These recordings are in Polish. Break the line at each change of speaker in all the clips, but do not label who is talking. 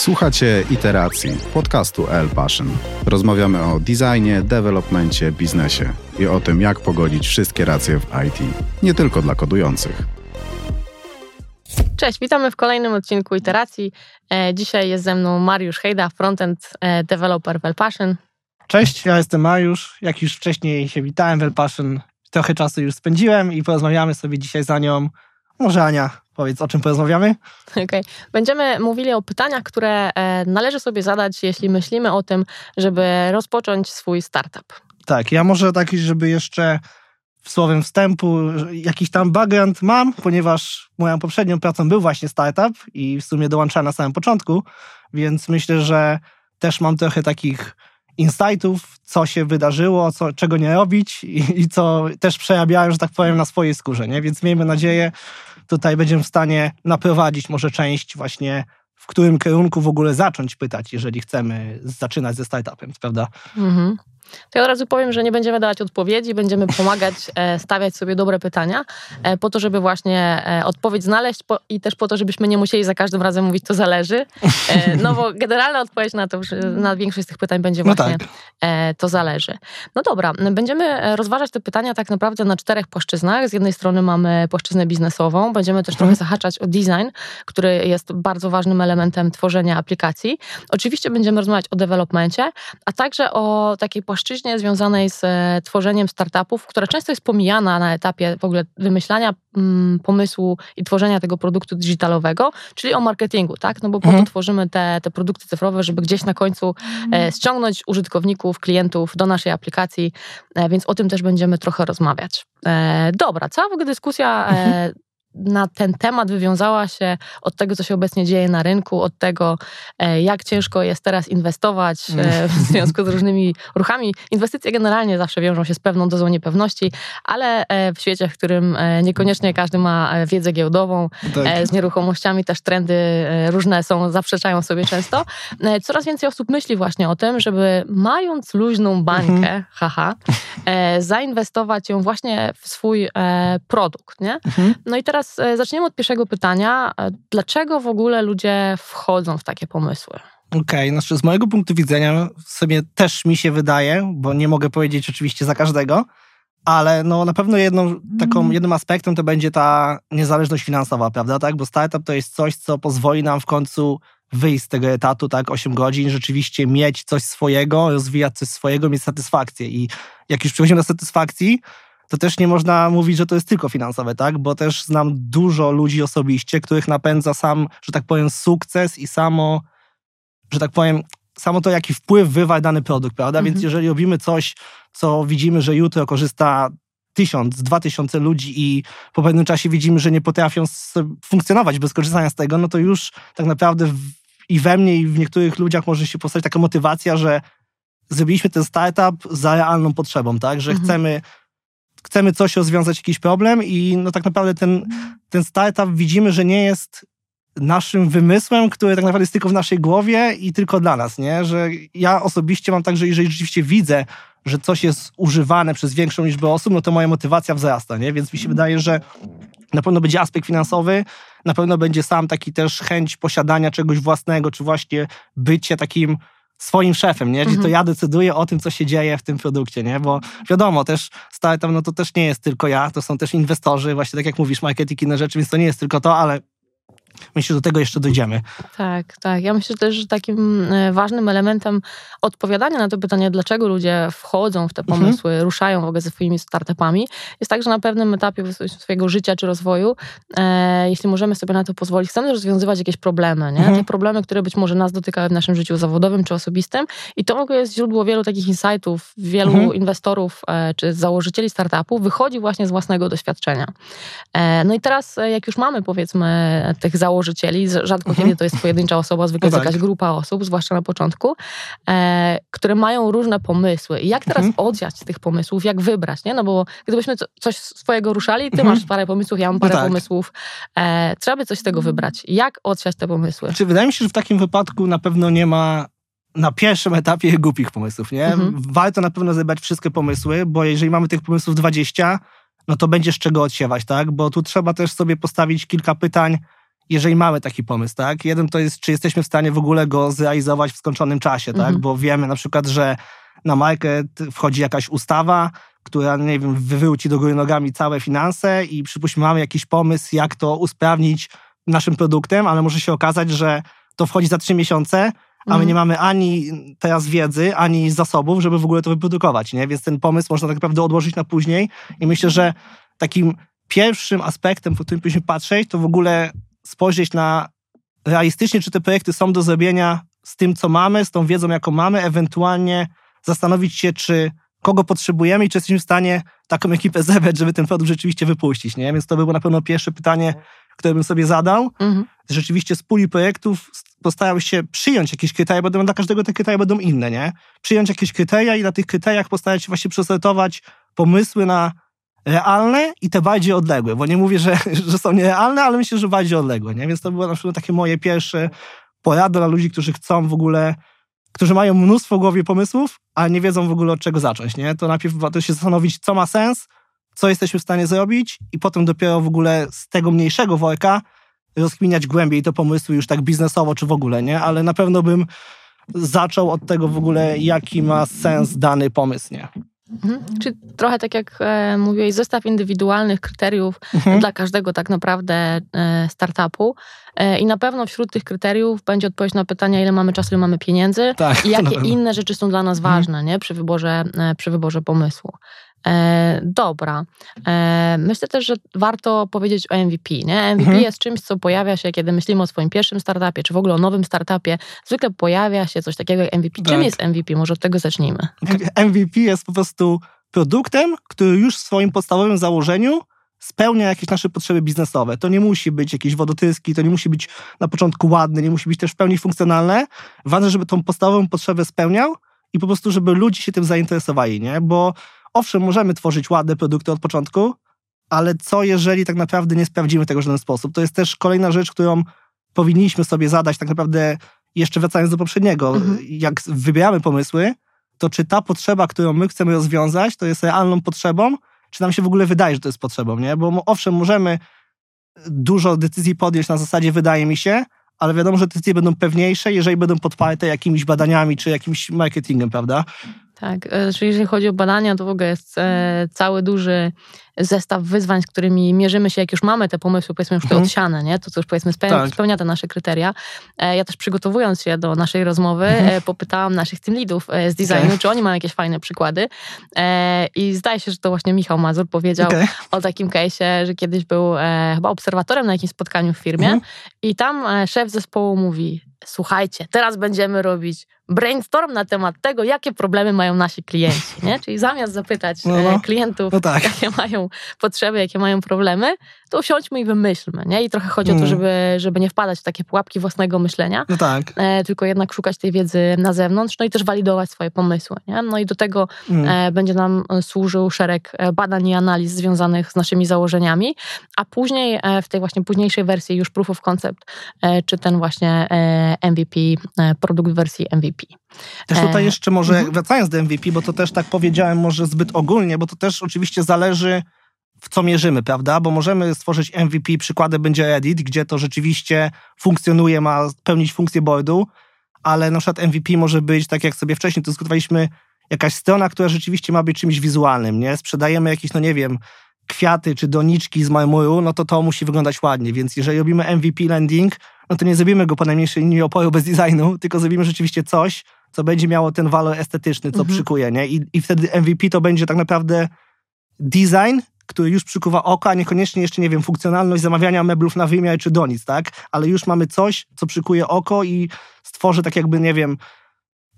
Słuchacie Iteracji, podcastu L Passion. Rozmawiamy o designie, developmencie, biznesie i o tym, jak pogodzić wszystkie racje w IT. Nie tylko dla kodujących.
Cześć, witamy w kolejnym odcinku Iteracji. E, dzisiaj jest ze mną Mariusz Hejda, frontend e, developer w L Passion.
Cześć, ja jestem Mariusz. Jak już wcześniej się witałem w El Passion, trochę czasu już spędziłem i porozmawiamy sobie dzisiaj za nią. Może Ania, powiedz o czym porozmawiamy?
Okay. Będziemy mówili o pytaniach, które e, należy sobie zadać, jeśli myślimy o tym, żeby rozpocząć swój startup.
Tak, ja może taki, żeby jeszcze słowem wstępu jakiś tam background mam, ponieważ moją poprzednią pracą był właśnie startup i w sumie dołączałem na samym początku, więc myślę, że też mam trochę takich insightów, co się wydarzyło, co, czego nie robić i, i co też przerabiałem, że tak powiem, na swojej skórze, nie? Więc miejmy nadzieję, tutaj będziemy w stanie naprowadzić może część właśnie w którym kierunku w ogóle zacząć pytać, jeżeli chcemy zaczynać ze startupem, prawda? Mhm.
To ja od razu powiem, że nie będziemy dawać odpowiedzi, będziemy pomagać e, stawiać sobie dobre pytania, e, po to, żeby właśnie e, odpowiedź znaleźć i też po to, żebyśmy nie musieli za każdym razem mówić, to zależy. No bo generalna odpowiedź na to, na większość z tych pytań będzie no właśnie no tak. to zależy. No dobra, będziemy rozważać te pytania tak naprawdę na czterech płaszczyznach. Z jednej strony mamy płaszczyznę biznesową, będziemy też trochę mhm. zahaczać o design, który jest bardzo ważnym elementem tworzenia aplikacji. Oczywiście będziemy rozmawiać o developmencie, a także o takiej płaszczyźnie płaszczyźnie związanej z e, tworzeniem startupów, która często jest pomijana na etapie w ogóle wymyślania mm, pomysłu i tworzenia tego produktu digitalowego, czyli o marketingu, tak? No bo po mhm. to tworzymy te, te produkty cyfrowe, żeby gdzieś na końcu e, mhm. ściągnąć użytkowników, klientów do naszej aplikacji, e, więc o tym też będziemy trochę rozmawiać. dobra, cała w ogóle dyskusja mhm na ten temat wywiązała się od tego, co się obecnie dzieje na rynku, od tego, e, jak ciężko jest teraz inwestować e, w związku z różnymi ruchami. Inwestycje generalnie zawsze wiążą się z pewną dozą niepewności, ale e, w świecie, w którym niekoniecznie każdy ma wiedzę giełdową, tak. z nieruchomościami też trendy różne są, zaprzeczają sobie często. Coraz więcej osób myśli właśnie o tym, żeby mając luźną bańkę, mhm. haha, zainwestować ją właśnie w swój produkt, nie? Mhm. No i teraz teraz e, zaczniemy od pierwszego pytania. E, dlaczego w ogóle ludzie wchodzą w takie pomysły?
Okej, okay, znaczy z mojego punktu widzenia sobie też mi się wydaje, bo nie mogę powiedzieć oczywiście za każdego, ale no na pewno jedną, taką, mm. jednym aspektem to będzie ta niezależność finansowa, prawda? Tak? Bo startup to jest coś, co pozwoli nam w końcu wyjść z tego etatu, tak, 8 godzin, rzeczywiście mieć coś swojego, rozwijać coś swojego, mieć satysfakcję. I jak już przechodzimy do satysfakcji, to też nie można mówić, że to jest tylko finansowe, tak? Bo też znam dużo ludzi osobiście, których napędza sam, że tak powiem, sukces i samo, że tak powiem, samo to, jaki wpływ wywarł dany produkt, prawda? Mhm. Więc jeżeli robimy coś, co widzimy, że jutro korzysta tysiąc, dwa tysiące ludzi i po pewnym czasie widzimy, że nie potrafią funkcjonować bez korzystania z tego, no to już tak naprawdę w, i we mnie, i w niektórych ludziach może się powstać taka motywacja, że zrobiliśmy ten startup za realną potrzebą, tak? Że mhm. chcemy chcemy coś rozwiązać, jakiś problem i no tak naprawdę ten, ten startup widzimy, że nie jest naszym wymysłem, który tak naprawdę jest tylko w naszej głowie i tylko dla nas, nie? Że ja osobiście mam tak, że jeżeli rzeczywiście widzę, że coś jest używane przez większą liczbę osób, no to moja motywacja wzrasta, nie? Więc mi się wydaje, że na pewno będzie aspekt finansowy, na pewno będzie sam taki też chęć posiadania czegoś własnego, czy właśnie bycie takim swoim szefem, nie? Czyli to mhm. ja decyduję o tym, co się dzieje w tym produkcie, nie? Bo wiadomo, też startup, no to też nie jest tylko ja, to są też inwestorzy, właśnie tak jak mówisz, marketing, inne rzeczy, więc to nie jest tylko to, ale Myślę, że do tego jeszcze dojdziemy.
Tak, tak. Ja myślę też, że takim e, ważnym elementem odpowiadania na to pytanie, dlaczego ludzie wchodzą w te mhm. pomysły, mhm. ruszają w ogóle ze swoimi startupami, jest tak, że na pewnym etapie swojego życia czy rozwoju, e, jeśli możemy sobie na to pozwolić, chcemy rozwiązywać jakieś problemy, nie? Mhm. Te problemy, które być może nas dotykały w naszym życiu zawodowym czy osobistym i to mogło jest źródło wielu takich insightów, wielu mhm. inwestorów e, czy założycieli startupów wychodzi właśnie z własnego doświadczenia. E, no i teraz, e, jak już mamy powiedzmy tych założycieli, rzadko mhm. kiedy to jest pojedyncza osoba, zwykle no tak. jakaś grupa osób, zwłaszcza na początku, e, które mają różne pomysły. I jak teraz mhm. odsiać tych pomysłów, jak wybrać, nie? No bo gdybyśmy coś swojego ruszali, ty mhm. masz parę pomysłów, ja mam parę no tak. pomysłów, e, trzeba by coś z tego wybrać. Jak odsiać te pomysły?
Czy wydaje mi się, że w takim wypadku na pewno nie ma na pierwszym etapie głupich pomysłów, nie? Mhm. Warto na pewno zebrać wszystkie pomysły, bo jeżeli mamy tych pomysłów 20, no to będzie z czego odsiewać, tak? Bo tu trzeba też sobie postawić kilka pytań, jeżeli mamy taki pomysł, tak? Jeden to jest, czy jesteśmy w stanie w ogóle go zrealizować w skończonym czasie, tak?
Mhm.
Bo wiemy na przykład, że na market wchodzi jakaś ustawa, która, nie wiem, wywróci do góry nogami całe finanse i przypuśćmy, mamy jakiś pomysł, jak to usprawnić naszym produktem, ale może się okazać, że to wchodzi za trzy miesiące, a my
Mhm.
nie mamy ani teraz wiedzy, ani zasobów, żeby w ogóle to wyprodukować, nie? Więc ten pomysł można tak naprawdę odłożyć na później i myślę, że takim pierwszym aspektem, po którym powinniśmy patrzeć, to w ogóle spojrzeć na realistycznie, czy te projekty są do zrobienia z tym, co mamy, z tą wiedzą, jaką mamy, ewentualnie zastanowić się, czy kogo potrzebujemy i czy jesteśmy w stanie taką ekipę zebrać, żeby ten produkt rzeczywiście wypuścić, nie? Więc to by było na pewno pierwsze pytanie, które bym sobie zadał.
Mhm.
Rzeczywiście z puli projektów postarał się przyjąć jakieś kryteria, bo dla każdego te kryteria będą inne, nie? Przyjąć jakieś kryteria i na tych kryteriach postarać się właśnie przesortować pomysły na realne i te bardziej odległe, bo nie mówię, że, że są nierealne, ale myślę, że bardziej odległe, nie? Więc to było na przykład takie moje pierwsze porady dla ludzi, którzy chcą w ogóle, którzy mają mnóstwo w głowie pomysłów, ale nie wiedzą w ogóle od czego zacząć, nie? To najpierw warto się zastanowić, co ma sens, co jesteśmy w stanie zrobić i potem dopiero w ogóle z tego mniejszego worka rozkminiać głębiej te pomysły już tak biznesowo czy w ogóle, nie? Ale na pewno bym zaczął od tego w ogóle, jaki ma sens dany pomysł, nie?
Mhm. Czy trochę tak jak e, mówiłeś, zestaw indywidualnych kryteriów
Mhm.
dla każdego tak naprawdę e, startupu e, i na pewno wśród tych kryteriów będzie odpowiedź na pytania, ile mamy czasu, ile mamy pieniędzy
Tak,
i jakie inne rzeczy są dla nas
Mhm.
ważne nie? Przy, wyborze, e, przy wyborze pomysłu. E, dobra. E, myślę też, że warto powiedzieć o MVP. Nie? MVP
Mhm.
jest czymś, co pojawia się, kiedy myślimy o swoim pierwszym startupie, czy w ogóle o nowym startupie. Zwykle pojawia się coś takiego jak MVP. Czym
Tak.
jest MVP? Może od tego zacznijmy.
MVP jest po prostu produktem, który już w swoim podstawowym założeniu spełnia jakieś nasze potrzeby biznesowe. To nie musi być jakiś wodotryski, to nie musi być na początku ładny, nie musi być też w pełni funkcjonalne. Ważne, żeby tą podstawową potrzebę spełniał i po prostu, żeby ludzie się tym zainteresowali, nie? Bo owszem, możemy tworzyć ładne produkty od początku, ale co jeżeli tak naprawdę nie sprawdzimy tego w żaden sposób? To jest też kolejna rzecz, którą powinniśmy sobie zadać tak naprawdę, jeszcze wracając do poprzedniego,
Mhm.
jak wybieramy pomysły, to czy ta potrzeba, którą my chcemy rozwiązać, to jest realną potrzebą, czy nam się w ogóle wydaje, że to jest potrzebą, nie? Bo owszem, możemy dużo decyzji podjąć na zasadzie wydaje mi się, ale wiadomo, że decyzje będą pewniejsze, jeżeli będą podparte jakimiś badaniami czy jakimś marketingiem, prawda?
Tak, e, jeżeli chodzi o badania, to w ogóle jest e, cały duży zestaw wyzwań, z którymi mierzymy się, jak już mamy te pomysły, powiedzmy już te
Mhm.
odsiane, nie? to co już powiedzmy spełnia,
Tak.
spełnia te nasze kryteria. E, ja też przygotowując się do naszej rozmowy,
Mhm.
e, popytałam naszych team leadów z designu,
Okej.
czy oni mają jakieś fajne przykłady i zdaje się, że to właśnie Michał Mazur powiedział
Okej.
o takim case'ie, że kiedyś był chyba obserwatorem na jakimś spotkaniu w firmie
Mhm.
i tam szef zespołu mówi, słuchajcie, teraz będziemy robić brainstorm na temat tego, jakie problemy mają nasi klienci, nie? Czyli zamiast zapytać
No,
e,
no.
klientów,
No tak.
jakie mają potrzeby, jakie mają problemy, to usiądźmy i wymyślmy, nie? I trochę chodzi o to,
Mm.
żeby, żeby nie wpadać w takie pułapki własnego myślenia,
No tak.
e, tylko jednak szukać tej wiedzy na zewnątrz, no i też walidować swoje pomysły, nie? No i do tego
Mm.
e, będzie nam służył szereg e, badań i analiz związanych z naszymi założeniami, a później e, w tej właśnie późniejszej wersji już proof of concept, e, czy ten właśnie MVP, produkt w wersji MVP.
Też tutaj
E,
jeszcze może,
mhm.
wracając do MVP, bo to też tak powiedziałem może zbyt ogólnie, bo to też oczywiście zależy w co mierzymy, prawda? Bo możemy stworzyć MVP, przykładem będzie Reddit, gdzie to rzeczywiście funkcjonuje, ma pełnić funkcję boardu, ale na przykład MVP może być, tak jak sobie wcześniej to dyskutowaliśmy, jakaś strona, która rzeczywiście ma być czymś wizualnym, nie? Sprzedajemy jakieś, no nie wiem, kwiaty czy doniczki z marmuru, no to to musi wyglądać ładnie, więc jeżeli robimy MVP landing, no to nie zrobimy go po najmniejszej oporu bez designu, tylko zrobimy rzeczywiście coś, co będzie miało ten walor estetyczny, co
Mhm.
przykuje, nie? I, I wtedy MVP to będzie tak naprawdę design, który już przykuwa oko, a niekoniecznie jeszcze, nie wiem, funkcjonalność zamawiania meblów na wymiar czy donic, tak? Ale już mamy coś, co przykuje oko i stworzy tak jakby, nie wiem,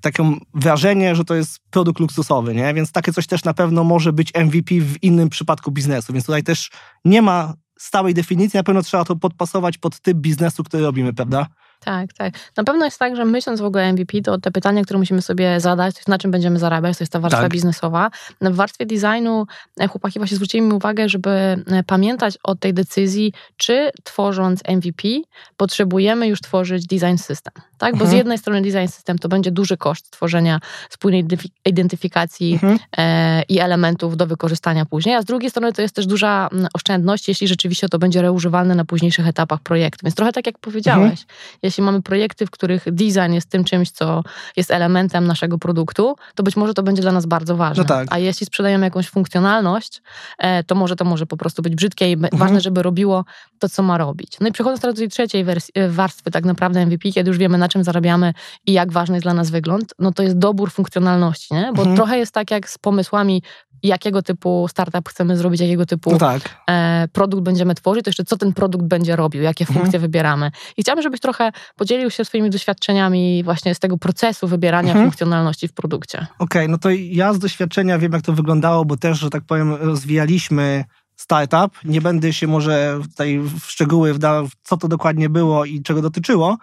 takie wrażenie, że to jest produkt luksusowy, nie? Więc takie coś też na pewno może być MVP w innym przypadku biznesu, więc tutaj też nie ma stałej definicji, na pewno trzeba to podpasować pod typ biznesu, który robimy, prawda?
Tak, tak. Na pewno jest tak, że myśląc w ogóle MVP, to te pytania, które musimy sobie zadać, to jest na czym będziemy zarabiać, to jest ta warstwa
Tak.
biznesowa. W warstwie designu e, chłopaki właśnie zwrócili mi uwagę, żeby e, pamiętać o tej decyzji, czy tworząc MVP potrzebujemy już tworzyć design system. Tak? Bo z
Mhm.
jednej strony design system to będzie duży koszt tworzenia spójnej identyfi- identyfikacji
Mhm.
e, i elementów do wykorzystania później, a z drugiej strony to jest też duża mm, oszczędność, jeśli rzeczywiście to będzie reużywalne na późniejszych etapach projektu. Więc trochę tak jak powiedziałeś,
Mhm.
Jeśli mamy projekty, w których design jest tym czymś, co jest elementem naszego produktu, to być może to będzie dla nas bardzo ważne.
No tak.
A jeśli sprzedajemy jakąś funkcjonalność, e, to może to może po prostu być brzydkie i
Mhm.
ważne, żeby robiło to, co ma robić. No i przechodząc teraz do tej trzeciej wersji, e, warstwy tak naprawdę MVP, kiedy już wiemy, na czym zarabiamy i jak ważny jest dla nas wygląd, no to jest dobór funkcjonalności, nie? Bo
Mhm.
trochę jest tak jak z pomysłami, jakiego typu startup chcemy zrobić, jakiego typu
No tak.
e, produkt będziemy tworzyć, to jeszcze co ten produkt będzie robił, jakie
Mhm.
funkcje wybieramy. I chciałabym, żebyś trochę podzielił się swoimi doświadczeniami właśnie z tego procesu wybierania
Mhm.
funkcjonalności w produkcie.
Okej, no to ja z doświadczenia wiem, jak to wyglądało, bo też, że tak powiem, rozwijaliśmy startup. Nie będę się może tutaj w szczegóły wdał, co to dokładnie było i czego dotyczyło,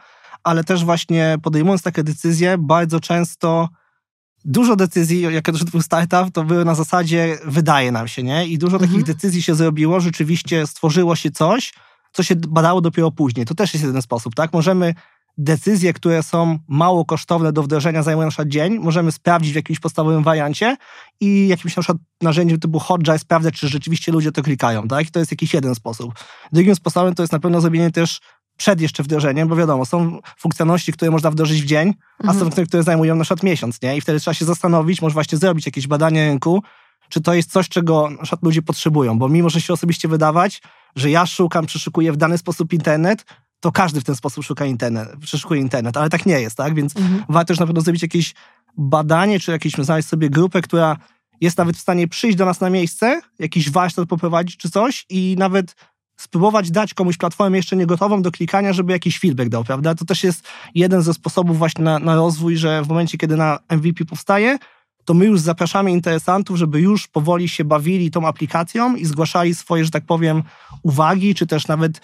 ale też właśnie podejmując takie decyzje, bardzo często dużo decyzji, jak to był startup, to były na zasadzie wydaje nam się, nie? I dużo
Mhm.
takich decyzji się zrobiło, rzeczywiście stworzyło się coś, co się badało dopiero później. To też jest jeden sposób, tak? Możemy decyzje, które są mało kosztowne do wdrożenia, zajmują na przykład dzień, możemy sprawdzić w jakimś podstawowym wariancie i jakimś na przykład narzędziem typu Hotjar sprawdzać, czy rzeczywiście ludzie to klikają, tak? I to jest jakiś jeden sposób. Drugim sposobem to jest na pewno zrobienie też przed jeszcze wdrożeniem, bo wiadomo, są funkcjonalności, które można wdrożyć w dzień, a są
Mhm.
funkcje, które zajmują na przykład miesiąc, nie? I wtedy trzeba się zastanowić, może właśnie zrobić jakieś badanie rynku, czy to jest coś, czego na przykład ludzie potrzebują, bo mimo, że się osobiście wydawać, że ja szukam, przeszukuję w dany sposób internet, to każdy w ten sposób szuka internet, przeszukuje internet, ale tak nie jest, tak? Więc
Mhm.
warto też na pewno zrobić jakieś badanie, czy jakieś, znaleźć sobie grupę, która jest nawet w stanie przyjść do nas na miejsce, jakiś warsztat poprowadzić czy coś i nawet spróbować dać komuś platformę jeszcze niegotową do klikania, żeby jakiś feedback dał, prawda? To też jest jeden ze sposobów właśnie na, na rozwój, że w momencie, kiedy na MVP powstaje, to my już zapraszamy interesantów, żeby już powoli się bawili tą aplikacją i zgłaszali swoje, że tak powiem, uwagi, czy też nawet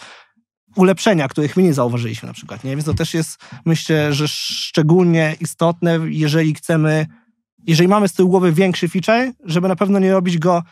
ulepszenia, których my nie zauważyliśmy na przykład, nie? Więc to też jest, myślę, że szczególnie istotne, jeżeli chcemy, jeżeli mamy z tyłu głowy większy feature, żeby na pewno nie robić go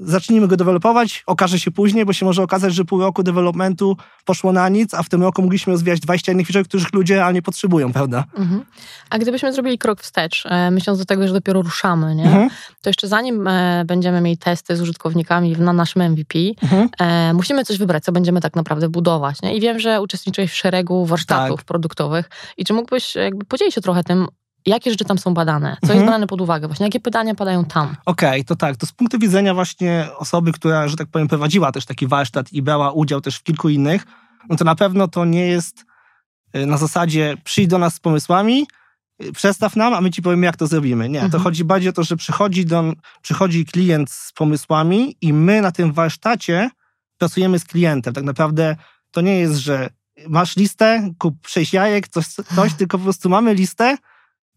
zacznijmy go dewelopować, okaże się później, bo się może okazać, że pół roku developmentu poszło na nic, a w tym roku mogliśmy rozwijać 20 innych feature, których ludzie realnie potrzebują, prawda?
Mhm. A gdybyśmy zrobili krok wstecz, e, myśląc do tego, że dopiero ruszamy, nie?
Mhm.
to jeszcze zanim e, będziemy mieli testy z użytkownikami na naszym MVP,
Mhm.
e, musimy coś wybrać, co będziemy tak naprawdę budować. Nie? I wiem, że uczestniczyłeś w szeregu warsztatów
Tak.
produktowych. I czy mógłbyś jakby podzielić się trochę tym, jakie rzeczy tam są badane? Co
Mhm.
jest brane pod uwagę? Właśnie jakie pytania padają tam?
Okej, to tak. To z punktu widzenia właśnie osoby, która, że tak powiem, prowadziła też taki warsztat i brała udział też w kilku innych, no to na pewno to nie jest y, na zasadzie przyjdź do nas z pomysłami, y, przestaw nam, a my ci powiemy, jak to zrobimy. Nie, to
Mhm.
chodzi bardziej o to, że przychodzi, do, przychodzi klient z pomysłami i my na tym warsztacie pracujemy z klientem. Tak naprawdę to nie jest, że masz listę, kup sześć jajek, coś, coś tylko po prostu mamy listę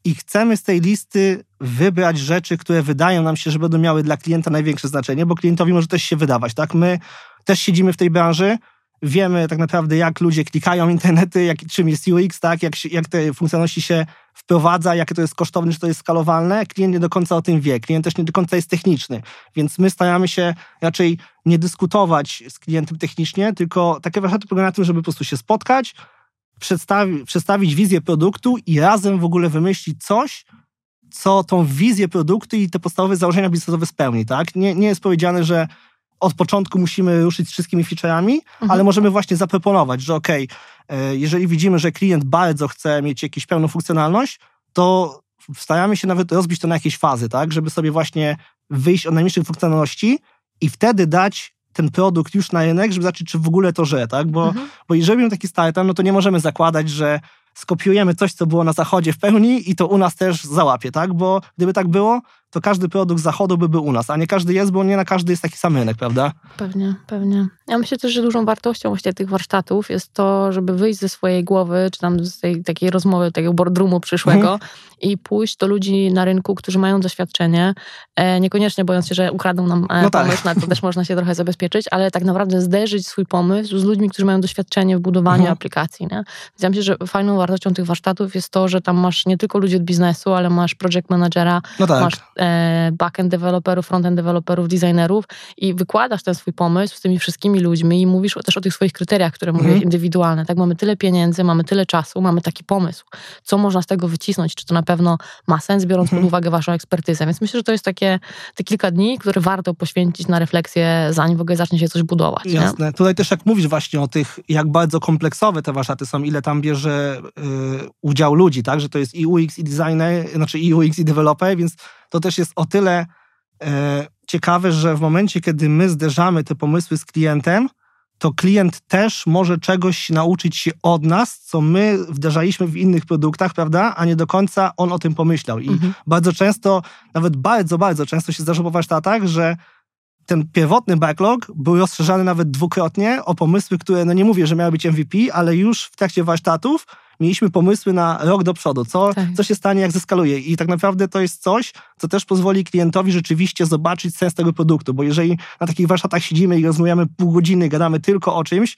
i chcemy z tej listy wybrać rzeczy, które wydają nam się, że będą miały dla klienta największe znaczenie, bo klientowi może też się wydawać, tak? My też siedzimy w tej branży, wiemy tak naprawdę, jak ludzie klikają internety, jak, czym jest UX, tak? Jak, jak te funkcjonalności się wprowadza, jakie to jest kosztowne, czy to jest skalowalne. Klient nie do końca o tym wie, klient też nie do końca jest techniczny, więc my staramy się raczej nie dyskutować z klientem technicznie, tylko takie warsztaty polegają na tym, żeby po prostu się spotkać, przedstawi, przedstawić wizję produktu i razem w ogóle wymyślić coś, co tą wizję produktu i te podstawowe założenia biznesowe spełni, tak? Nie, nie jest powiedziane, że od początku musimy ruszyć z wszystkimi featureami,
Mhm.
ale możemy właśnie zaproponować, że okej, e, jeżeli widzimy, że klient bardzo chce mieć jakąś pełną funkcjonalność, to staramy się nawet rozbić to na jakieś fazy, tak? Żeby sobie właśnie wyjść od najmniejszych funkcjonalności i wtedy dać ten produkt już na rynek, żeby zobaczyć, czy w ogóle to że, tak? Bo
Mhm.
bo jeżeli robimy taki startup, no to nie możemy zakładać, że skopiujemy coś, co było na zachodzie w pełni i to u nas też załapie, tak? Bo gdyby tak było, to każdy produkt z zachodu by był u nas, a nie każdy jest, bo nie na każdy jest taki sam rynek, prawda?
Pewnie, pewnie. Ja myślę też, że dużą wartością właśnie tych warsztatów jest to, żeby wyjść ze swojej głowy, czy tam z tej takiej rozmowy, takiego boardroomu przyszłego mhm. i pójść do ludzi na rynku, którzy mają doświadczenie, e, niekoniecznie bojąc się, że ukradną nam e, no tak. pomysł, na to też można się trochę zabezpieczyć, ale tak naprawdę zderzyć swój pomysł z ludźmi, którzy mają doświadczenie w budowaniu mhm. aplikacji. Nie? Więc ja myślę, że fajną wartością tych warsztatów jest to, że tam masz nie tylko ludzi od biznesu, ale masz project managera, no tak. masz e, backend deweloperów, frontend deweloperów, designerów i wykładasz ten swój pomysł z tymi wszystkimi ludźmi i mówisz też o tych swoich kryteriach, które mhm. mówisz, indywidualne. Tak, mamy tyle pieniędzy, mamy tyle czasu, mamy taki pomysł. Co można z tego wycisnąć? Czy to na pewno ma sens, biorąc mhm. pod uwagę waszą ekspertyzę? Więc myślę, że to jest takie te kilka dni, które warto poświęcić na refleksję, zanim w ogóle zacznie się coś budować.
Jasne. Nie? Tutaj też jak mówisz właśnie o tych, jak bardzo kompleksowe te warsztaty są, ile tam bierze y, udział ludzi, tak? Że to jest i UX, i designer, znaczy i UX, i developer, więc to też jest o tyle y, ciekawe, że w momencie, kiedy my zderzamy te pomysły z klientem, to klient też może czegoś nauczyć się od nas, co my wdrażaliśmy w innych produktach, prawda? A nie do końca on o tym pomyślał. I mhm. bardzo często, nawet bardzo, bardzo często się zdarza po warsztatach, że ten pierwotny backlog był rozszerzany nawet dwukrotnie o pomysły, które, no nie mówię, że miały być MVP, ale już w trakcie warsztatów mieliśmy pomysły na rok do przodu, co, tak. co się stanie, jak zeskaluje. I tak naprawdę to jest coś, co też pozwoli klientowi rzeczywiście zobaczyć sens tego produktu, bo jeżeli na takich warsztatach siedzimy i rozmawiamy pół godziny, gadamy tylko o czymś,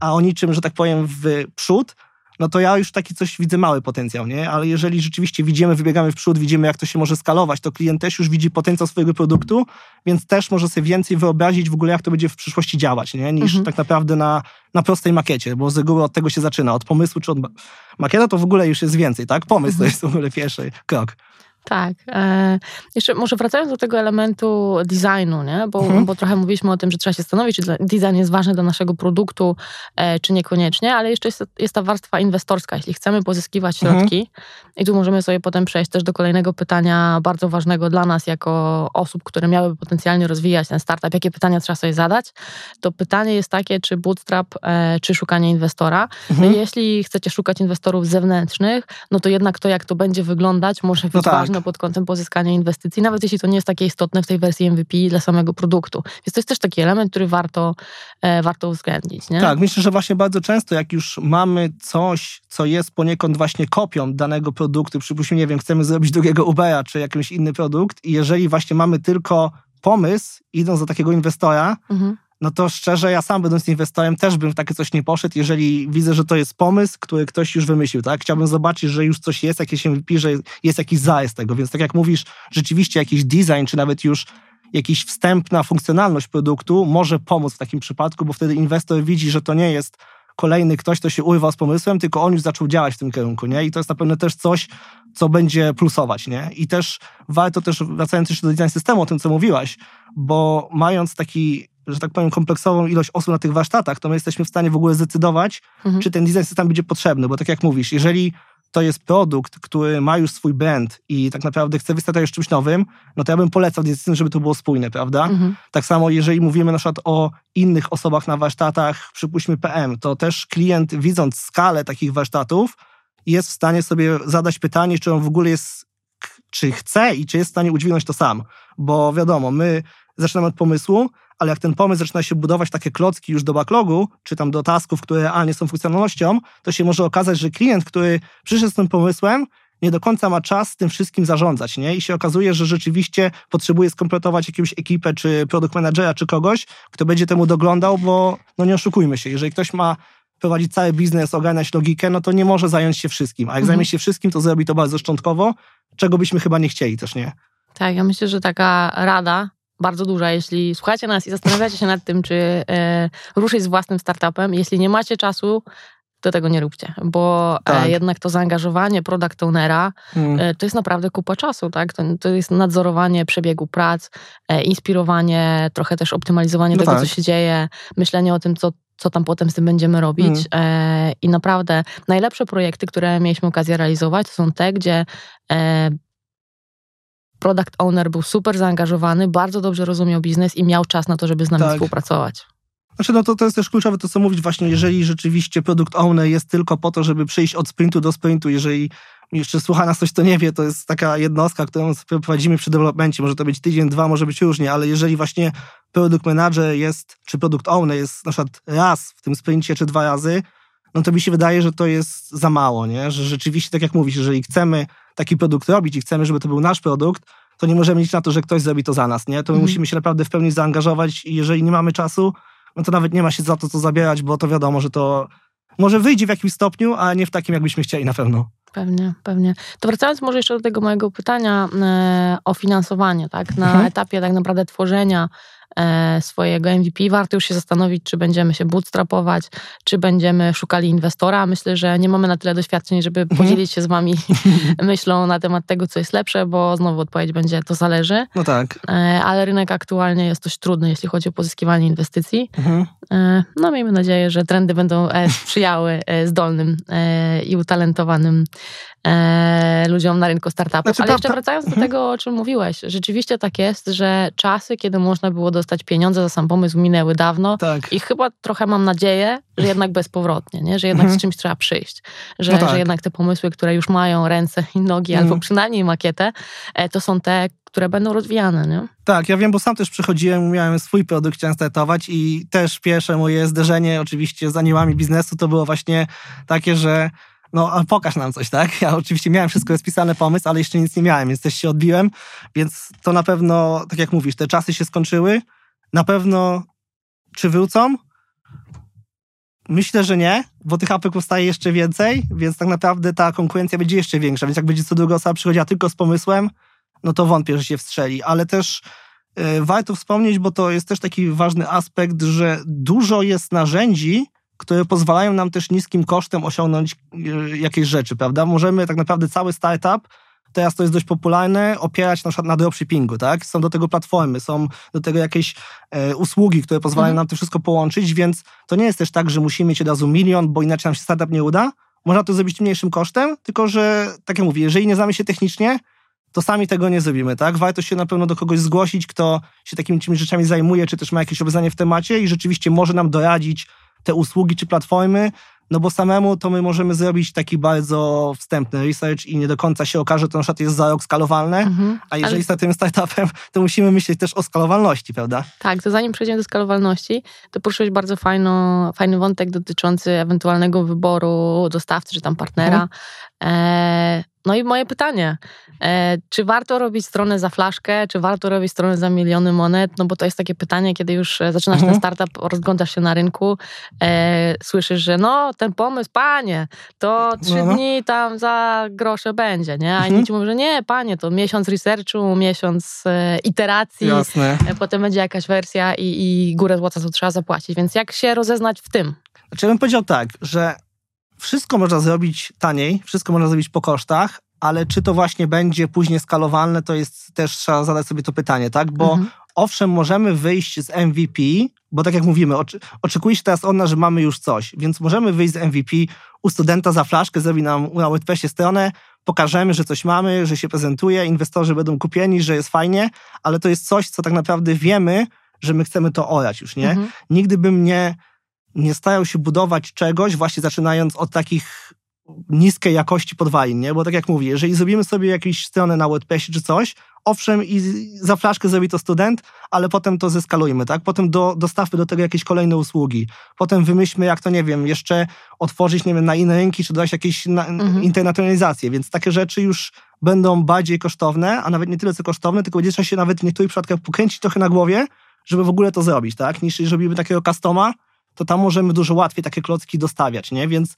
a o niczym, że tak powiem, w przód, no to ja już taki coś widzę mały potencjał, nie? Ale jeżeli rzeczywiście widzimy, wybiegamy w przód, widzimy jak to się może skalować, to klient też już widzi potencjał swojego produktu, więc też może sobie więcej wyobrazić w ogóle, jak to będzie w przyszłości działać, nie? Niż mhm. tak naprawdę na, na prostej makiecie, bo z reguły od tego się zaczyna, od pomysłu czy od makieta to w ogóle już jest więcej, tak? Pomysł mhm. to jest w ogóle pierwszy krok.
Tak. E, jeszcze może wracając do tego elementu designu, nie? Bo, mhm. bo trochę mówiliśmy o tym, że trzeba się zastanowić, czy design jest ważny dla naszego produktu, e, czy niekoniecznie, ale jeszcze jest, jest ta warstwa inwestorska. Jeśli chcemy pozyskiwać mhm. środki, mhm. i tu możemy sobie potem przejść też do kolejnego pytania, bardzo ważnego dla nas, jako osób, które miałyby potencjalnie rozwijać ten startup, jakie pytania trzeba sobie zadać, to pytanie jest takie, czy bootstrap, e, czy szukanie inwestora. No mhm. No jeśli chcecie szukać inwestorów zewnętrznych, no to jednak to, jak to będzie wyglądać, może być no tak. ważne ważne pod kątem pozyskania inwestycji, nawet jeśli to nie jest takie istotne w tej wersji MVP dla samego produktu. Więc to jest też taki element, który warto, e, warto uwzględnić. Nie?
Tak, myślę, że właśnie bardzo często, jak już mamy coś, co jest poniekąd właśnie kopią danego produktu, przypuśćmy, nie wiem, chcemy zrobić drugiego Ubera czy jakiś inny produkt i jeżeli właśnie mamy tylko pomysł, idąc do takiego inwestora, mhm no to szczerze, ja sam będąc inwestorem też bym w takie coś nie poszedł, jeżeli widzę, że to jest pomysł, który ktoś już wymyślił, tak? Chciałbym zobaczyć, że już coś jest, jakieś MVP, że jest jakiś zajazd tego, więc tak jak mówisz, rzeczywiście jakiś design, czy nawet już jakiś wstępna funkcjonalność produktu może pomóc w takim przypadku, bo wtedy inwestor widzi, że to nie jest kolejny ktoś, kto się urwał z pomysłem, tylko on już zaczął działać w tym kierunku, nie? I to jest na pewno też coś, co będzie plusować, nie? I też warto też, wracając jeszcze do design systemu, o tym, co mówiłaś, bo mając taki że tak powiem, kompleksową ilość osób na tych warsztatach, to my jesteśmy w stanie w ogóle zdecydować, mhm. czy ten design system będzie potrzebny, bo tak jak mówisz, jeżeli to jest produkt, który ma już swój brand i tak naprawdę chce wystartować czymś nowym, no to ja bym polecał design, żeby to było spójne, prawda? Mhm. Tak samo jeżeli mówimy na przykład o innych osobach na warsztatach, przypuśćmy PM, to też klient widząc skalę takich warsztatów jest w stanie sobie zadać pytanie, czy on w ogóle jest, czy chce i czy jest w stanie udźwignąć to sam. Bo wiadomo, my zaczynamy od pomysłu, ale jak ten pomysł zaczyna się budować takie klocki już do backlogu, czy tam do tasków, które realnie są funkcjonalnością, to się może okazać, że klient, który przyszedł z tym pomysłem, nie do końca ma czas tym wszystkim zarządzać, nie? I się okazuje, że rzeczywiście potrzebuje skompletować jakąś ekipę, czy produkt managera, czy kogoś, kto będzie temu doglądał, bo no nie oszukujmy się, jeżeli ktoś ma prowadzić cały biznes, ogarniać logikę, no to nie może zająć się wszystkim. A jak mhm. zajmie się wszystkim, to zrobi to bardzo szczątkowo, czego byśmy chyba nie chcieli też, nie?
Tak, ja myślę, że taka rada bardzo duża. Jeśli słuchacie nas i zastanawiacie się nad tym, czy e, ruszyć z własnym startupem, jeśli nie macie czasu, to tego nie róbcie, bo e, tak. jednak to zaangażowanie product ownera hmm. e, to jest naprawdę kupa czasu, tak? To, to jest nadzorowanie przebiegu prac, e, inspirowanie, trochę też optymalizowanie no tego, tak. co się dzieje, myślenie o tym, co, co tam potem z tym będziemy robić. Hmm. I naprawdę najlepsze projekty, które mieliśmy okazję realizować, to są te, gdzie product owner był super zaangażowany, bardzo dobrze rozumiał biznes i miał czas na to, żeby z nami tak. współpracować.
Znaczy, no to, to jest też kluczowe to, co mówić właśnie, jeżeli rzeczywiście produkt owner jest tylko po to, żeby przejść od sprintu do sprintu, jeżeli jeszcze słucha nas ktoś, to nie wie, to jest taka jednostka, którą prowadzimy przy developmencie. Może to być tydzień, dwa, może być różnie, ale jeżeli właśnie produkt manager jest, czy produkt owner jest na przykład raz w tym sprincie, czy dwa razy, no to mi się wydaje, że to jest za mało, nie? Że rzeczywiście, tak jak mówisz, jeżeli chcemy taki produkt robić i chcemy, żeby to był nasz produkt, to nie możemy liczyć na to, że ktoś zrobi to za nas, nie? To my mhm. musimy się naprawdę w pełni zaangażować i jeżeli nie mamy czasu, no to nawet nie ma się za to co zabierać, bo to wiadomo, że to może wyjdzie w jakimś stopniu, a nie w takim, jakbyśmy chcieli na pewno.
Pewnie, pewnie. To wracając może jeszcze do tego mojego pytania e, o finansowanie, tak? Na mhm. etapie tak naprawdę tworzenia swojego MVP, warto już się zastanowić, czy będziemy się bootstrapować, czy będziemy szukali inwestora. Myślę, że nie mamy na tyle doświadczeń, żeby mhm. podzielić się z wami myślą na temat tego, co jest lepsze, bo znowu odpowiedź będzie, to zależy.
No tak.
E, ale rynek aktualnie jest dość trudny, jeśli chodzi o pozyskiwanie inwestycji. Mhm. E, no miejmy nadzieję, że trendy będą sprzyjały zdolnym i utalentowanym ludziom na rynku startupów. Znaczy, Ale jeszcze wracając do mhm. tego, o czym mówiłeś, rzeczywiście tak jest, że czasy, kiedy można było do dostać pieniądze za sam pomysł, minęły dawno. Tak. I chyba trochę mam nadzieję, że jednak bezpowrotnie, nie? że jednak mhm. z czymś trzeba przyjść. Że, no tak. że jednak te pomysły, które już mają ręce i nogi, mhm. albo przynajmniej makietę, e, to są te, które będą rozwijane. Nie?
Tak, ja wiem, bo sam też przychodziłem, miałem swój produkt, chciałem startować i też pierwsze moje zderzenie oczywiście z aniołami biznesu to było właśnie takie, że no pokaż nam coś, tak? Ja oczywiście miałem wszystko spisane pomysł, ale jeszcze nic nie miałem, więc też się odbiłem, więc to na pewno, tak jak mówisz, te czasy się skończyły, na pewno czy wrócą? Myślę, że nie, bo tych apek powstaje jeszcze więcej, więc tak naprawdę ta konkurencja będzie jeszcze większa, więc jak będzie co druga osoba przychodziła tylko z pomysłem, no to wątpię, że się wstrzeli, ale też yy, warto wspomnieć, bo to jest też taki ważny aspekt, że dużo jest narzędzi, które pozwalają nam też niskim kosztem osiągnąć e, jakieś rzeczy, prawda? Możemy tak naprawdę cały startup, teraz to jest dość popularne, opierać na przykład na dropshippingu, tak? Są do tego platformy, są do tego jakieś e, usługi, które pozwalają mhm. nam to wszystko połączyć, więc to nie jest też tak, że musimy mieć od razu milion, bo inaczej nam się startup nie uda. Można to zrobić mniejszym kosztem, tylko że, tak jak mówię, jeżeli nie znamy się technicznie, to sami tego nie zrobimy, tak? Warto się na pewno do kogoś zgłosić, kto się takimi rzeczami zajmuje, czy też ma jakieś obecnie w temacie i rzeczywiście może nam doradzić, te usługi czy platformy, no bo samemu to my możemy zrobić taki bardzo wstępny research i nie do końca się okaże, to na przykład jest za rok skalowalne, mhm, a jeżeli ale... tym startupem, to musimy myśleć też o skalowalności, prawda?
Tak, to zanim przejdziemy do skalowalności, to poruszyłeś bardzo fajno, fajny wątek dotyczący ewentualnego wyboru dostawcy czy tam partnera. E, no i moje pytanie, e, czy warto robić stronę za flaszkę, czy warto robić stronę za miliony monet? No bo to jest takie pytanie, kiedy już e, zaczynasz mhm. ten startup, rozglądasz się na rynku, e, słyszysz, że no ten pomysł, panie, to trzy no, no. dni tam za grosze będzie, nie? A mhm. inni ci mówią, że nie, panie, to miesiąc researchu, miesiąc e, iteracji, Jasne. E, potem będzie jakaś wersja i, i górę złota, co trzeba zapłacić. Więc jak się rozeznać w tym?
Znaczy ja bym powiedział tak, że wszystko można zrobić taniej, wszystko można zrobić po kosztach, ale czy to właśnie będzie później skalowalne, to jest też trzeba zadać sobie to pytanie, tak? Bo mhm. owszem, możemy wyjść z MVP, bo tak jak mówimy, oczy, oczekuje się teraz od nas, że mamy już coś, więc możemy wyjść z MVP u studenta za flaszkę, zrobi nam na WordPressie stronę, pokażemy, że coś mamy, że się prezentuje, inwestorzy będą kupieni, że jest fajnie, ale to jest coś, co tak naprawdę wiemy, że my chcemy to orać już, nie? Mhm. Nigdy bym nie nie starają się budować czegoś, właśnie zaczynając od takich niskiej jakości podwalin, nie? Bo tak jak mówię, jeżeli zrobimy sobie jakąś stronę na WordPressie czy coś, owszem i za flaszkę zrobi to student, ale potem to zeskalujmy, tak? Potem do, dostawmy do tego jakieś kolejne usługi. Potem wymyślmy, jak to, nie wiem, jeszcze otworzyć, nie wiem, na inne rynki, czy dodać jakieś na, mhm. internacjonalizację, więc takie rzeczy już będą bardziej kosztowne, a nawet nie tyle co kosztowne, tylko będzie trzeba się nawet w niektórych przypadkach pokręcić trochę na głowie, żeby w ogóle to zrobić, tak? Niż jeżeli robimy takiego customa, to tam możemy dużo łatwiej takie klocki dostawiać, nie? Więc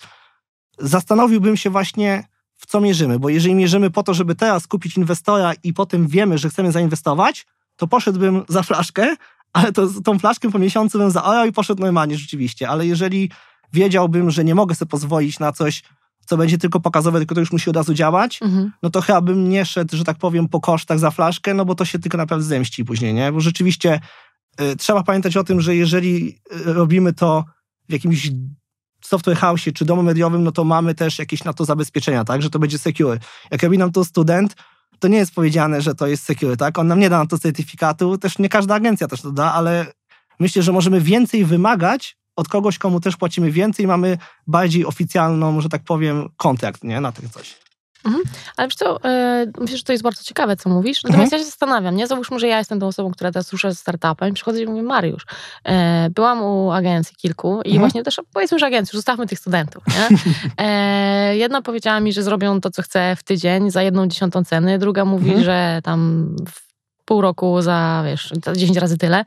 zastanowiłbym się właśnie, w co mierzymy, bo jeżeli mierzymy po to, żeby teraz kupić inwestora i potem wiemy, że chcemy zainwestować, to poszedłbym za flaszkę, ale to, tą flaszkę po miesiącu bym zaorał i poszedł normalnie rzeczywiście, ale jeżeli wiedziałbym, że nie mogę sobie pozwolić na coś, co będzie tylko pokazowe, tylko to już musi od razu działać, mhm. no to chyba bym nie szedł, że tak powiem, po kosztach za flaszkę, no bo to się tylko naprawdę zemści później, nie? Bo rzeczywiście trzeba pamiętać o tym, że jeżeli y, robimy to w jakimś software house czy domu mediowym, no to mamy też jakieś na to zabezpieczenia, tak, że to będzie secure. Jak robi nam to student, to nie jest powiedziane, że to jest secure, tak? On nam nie da na to certyfikatu, też nie każda agencja też to da, ale myślę, że możemy więcej wymagać od kogoś, komu też płacimy więcej, mamy bardziej oficjalną, że tak powiem, kontrakt, nie? Na takie coś.
Mhm. Ale wiesz co, e, myślę, że to jest bardzo ciekawe, co mówisz. Natomiast mhm. ja się zastanawiam, nie? Załóżmy, że ja jestem tą osobą, która teraz rusza ze startupem i przychodzę i mówię, Mariusz, e, byłam u agencji kilku i mhm. właśnie też, powiedzmy, że agencji, zostawmy tych studentów, nie? E, jedna powiedziała mi, że zrobią to, co chce w tydzień za jedną dziesiątą ceny, druga mówi, mhm. że tam w pół roku za, wiesz, za 10 razy tyle.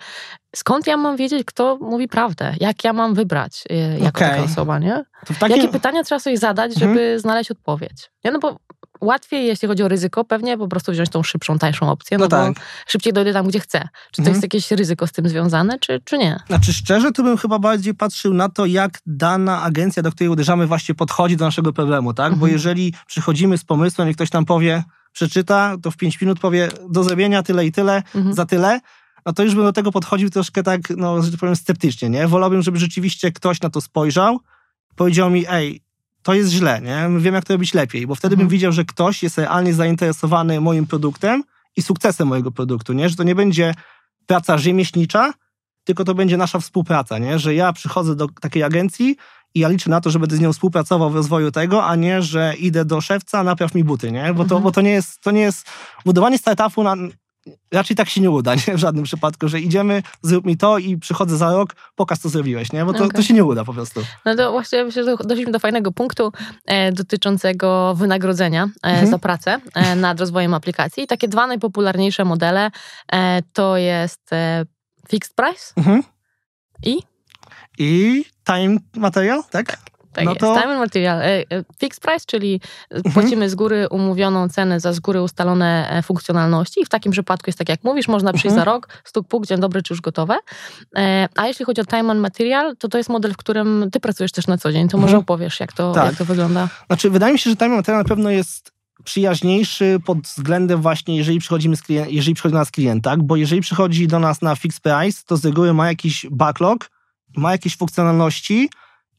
Skąd ja mam wiedzieć, kto mówi prawdę? Jak ja mam wybrać y, jako okay. taka osoba, nie? Takim... Jakie pytania trzeba sobie zadać, żeby mhm. znaleźć odpowiedź? Nie? No bo łatwiej, jeśli chodzi o ryzyko, pewnie po prostu wziąć tą szybszą, tańszą opcję, no, no tak. szybciej dojdę tam, gdzie chcę. Czy to mhm. jest jakieś ryzyko z tym związane, czy, czy nie?
Znaczy szczerze, to bym chyba bardziej patrzył na to, jak dana agencja, do której uderzamy, właśnie podchodzi do naszego problemu, tak? Mhm. Bo jeżeli przychodzimy z pomysłem i ktoś tam powie, przeczyta, to w 5 minut powie do zrobienia tyle i tyle, mhm. za tyle, no to już bym do tego podchodził troszkę tak, no, że tak powiem, sceptycznie, nie? Wolałbym, żeby rzeczywiście ktoś na to spojrzał, powiedział mi, ej, to jest źle, nie? Wiem, jak to robić lepiej, bo wtedy mhm. bym widział, że ktoś jest realnie zainteresowany moim produktem i sukcesem mojego produktu, nie? Że to nie będzie praca rzemieślnicza, tylko to będzie nasza współpraca, nie? Że ja przychodzę do takiej agencji, i ja liczę na to, że będę z nią współpracował w rozwoju tego, a nie, że idę do szewca, napraw mi buty, nie? Bo to, mhm. bo to nie jest, to nie jest budowanie startupu na, raczej tak się nie uda, nie? W żadnym przypadku, że idziemy, zrób mi to i przychodzę za rok, pokaż co zrobiłeś, nie? Bo to, okay. to się nie uda po prostu.
No to właśnie myślę, że doszliśmy do fajnego punktu e, dotyczącego wynagrodzenia e, mhm. za pracę e, nad rozwojem aplikacji. I takie dwa najpopularniejsze modele e, to jest e, fixed price mhm. i
i time material, tak?
Tak no jest. To... Time and material. E, e, fixed price, czyli mhm. płacimy z góry umówioną cenę za z góry ustalone e, funkcjonalności. I w takim przypadku jest tak, jak mówisz, można przyjść mhm. za rok, stuk puk, dzień dobry, czy już gotowe. A jeśli chodzi o time and material, to to jest model, w którym ty pracujesz też na co dzień. To może mhm. opowiesz, jak to, tak. jak to wygląda.
Znaczy, wydaje mi się, że time and material na pewno jest przyjaźniejszy pod względem właśnie, jeżeli przychodzimy z klient, jeżeli przychodzi do nas klient, tak? Bo jeżeli przychodzi do nas na fixed price, to z reguły ma jakiś backlog, ma jakieś funkcjonalności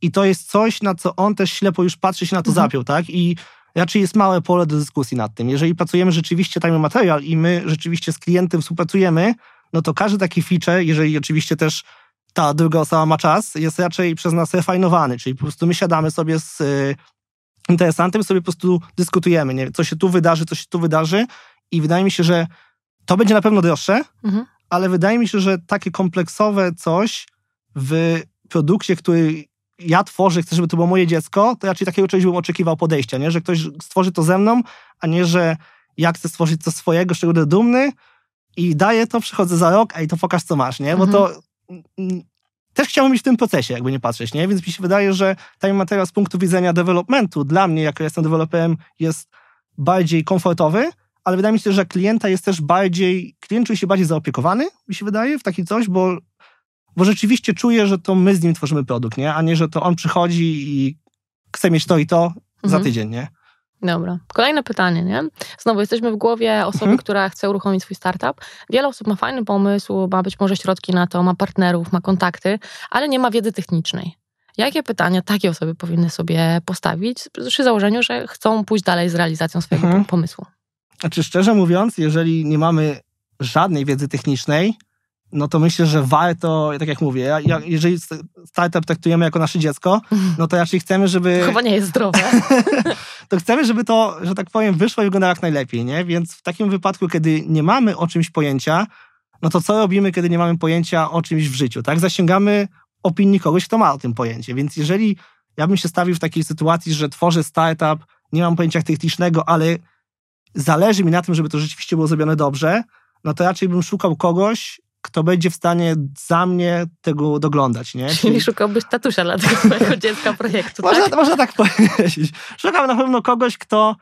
i to jest coś, na co on też ślepo już patrzy się na to mhm. zapiął, tak? I raczej jest małe pole do dyskusji nad tym. Jeżeli pracujemy rzeczywiście time material i my rzeczywiście z klientem współpracujemy, no to każdy taki feature, jeżeli oczywiście też ta druga osoba ma czas, jest raczej przez nas refinowany, czyli po prostu my siadamy sobie z y, interesantem sobie po prostu dyskutujemy, nie? co się tu wydarzy, co się tu wydarzy i wydaje mi się, że to będzie na pewno droższe, mhm. ale wydaje mi się, że takie kompleksowe coś w produkcie, który ja tworzę, chcę, żeby to było moje dziecko, to raczej takiego czegoś bym oczekiwał podejścia, nie? że ktoś stworzy to ze mną, a nie, że ja chcę stworzyć coś swojego, z czego będę dumny i daję to, przychodzę za rok, a i to pokaż, co masz, nie? Bo mhm. to też chciałbym być w tym procesie, jakby nie patrzeć, nie? Więc mi się wydaje, że ten materiał z punktu widzenia developmentu dla mnie, jako jestem deweloperem, jest bardziej komfortowy, ale wydaje mi się, że klienta jest też bardziej, klient czuje się bardziej zaopiekowany, mi się wydaje, w taki coś, bo bo rzeczywiście czuję, że to my z nim tworzymy produkt, nie? a nie, że to on przychodzi i chce mieć to i to mhm. za tydzień, nie?
Dobra. Kolejne pytanie, nie? Znowu jesteśmy w głowie osoby, mhm. która chce uruchomić swój startup. Wiele osób ma fajny pomysł, ma być może środki na to, ma partnerów, ma kontakty, ale nie ma wiedzy technicznej. Jakie pytania takie osoby powinny sobie postawić przy założeniu, że chcą pójść dalej z realizacją swojego mhm. pomysłu?
Znaczy, szczerze mówiąc, jeżeli nie mamy żadnej wiedzy technicznej, no to myślę, że warto, tak jak mówię, ja, jeżeli startup traktujemy jako nasze dziecko, no to raczej chcemy, żeby...
Chyba nie jest zdrowe.
to chcemy, żeby to, że tak powiem, wyszło i wyglądało jak najlepiej, nie? Więc w takim wypadku, kiedy nie mamy o czymś pojęcia, no to co robimy, kiedy nie mamy pojęcia o czymś w życiu, tak? Zasięgamy opinii kogoś, kto ma o tym pojęcie. Więc jeżeli ja bym się stawił w takiej sytuacji, że tworzę startup, nie mam pojęcia technicznego, ale zależy mi na tym, żeby to rzeczywiście było zrobione dobrze, no to raczej bym szukał kogoś, kto będzie w stanie za mnie tego doglądać, nie?
Czyli, szukałbyś tatusia dla tego swojego dziecka projektu,
można,
tak?
Można tak powiedzieć. Szukam na pewno kogoś, kto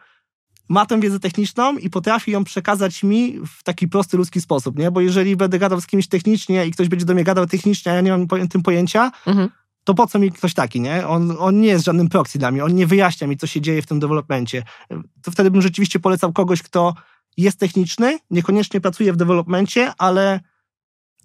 ma tę wiedzę techniczną i potrafi ją przekazać mi w taki prosty, ludzki sposób, nie? Bo jeżeli będę gadał z kimś technicznie i ktoś będzie do mnie gadał technicznie, a ja nie mam tym pojęcia, mhm. to po co mi ktoś taki, nie? On, on nie jest żadnym proxy dla mnie, on nie wyjaśnia mi, co się dzieje w tym developmencie. To wtedy bym rzeczywiście polecał kogoś, kto jest techniczny, niekoniecznie pracuje w developmencie, ale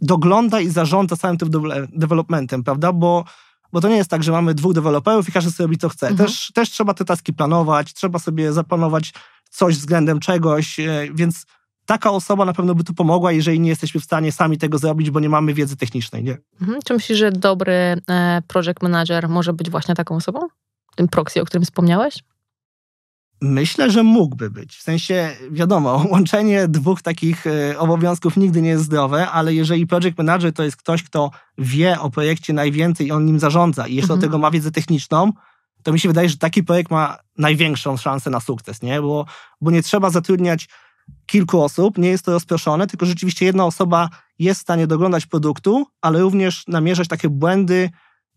dogląda i zarządza całym tym developmentem, prawda? Bo, bo to nie jest tak, że mamy dwóch deweloperów i każdy sobie robi co chce. Mhm. Też, też trzeba te taski planować, trzeba sobie zaplanować coś względem czegoś, e, więc taka osoba na pewno by tu pomogła, jeżeli nie jesteśmy w stanie sami tego zrobić, bo nie mamy wiedzy technicznej. Nie?
Mhm. Czy myślisz, że dobry e, project manager może być właśnie taką osobą? Tym proxy, o którym wspomniałeś?
Myślę, że mógłby być. W sensie, wiadomo, łączenie dwóch takich e, obowiązków nigdy nie jest zdrowe, ale jeżeli project manager to jest ktoś, kto wie o projekcie najwięcej i on nim zarządza i jeszcze mhm. do tego ma wiedzę techniczną, to mi się wydaje, że taki projekt ma największą szansę na sukces, nie? Bo, bo nie trzeba zatrudniać kilku osób, nie jest to rozproszone, tylko rzeczywiście jedna osoba jest w stanie doglądać produktu, ale również namierzać takie błędy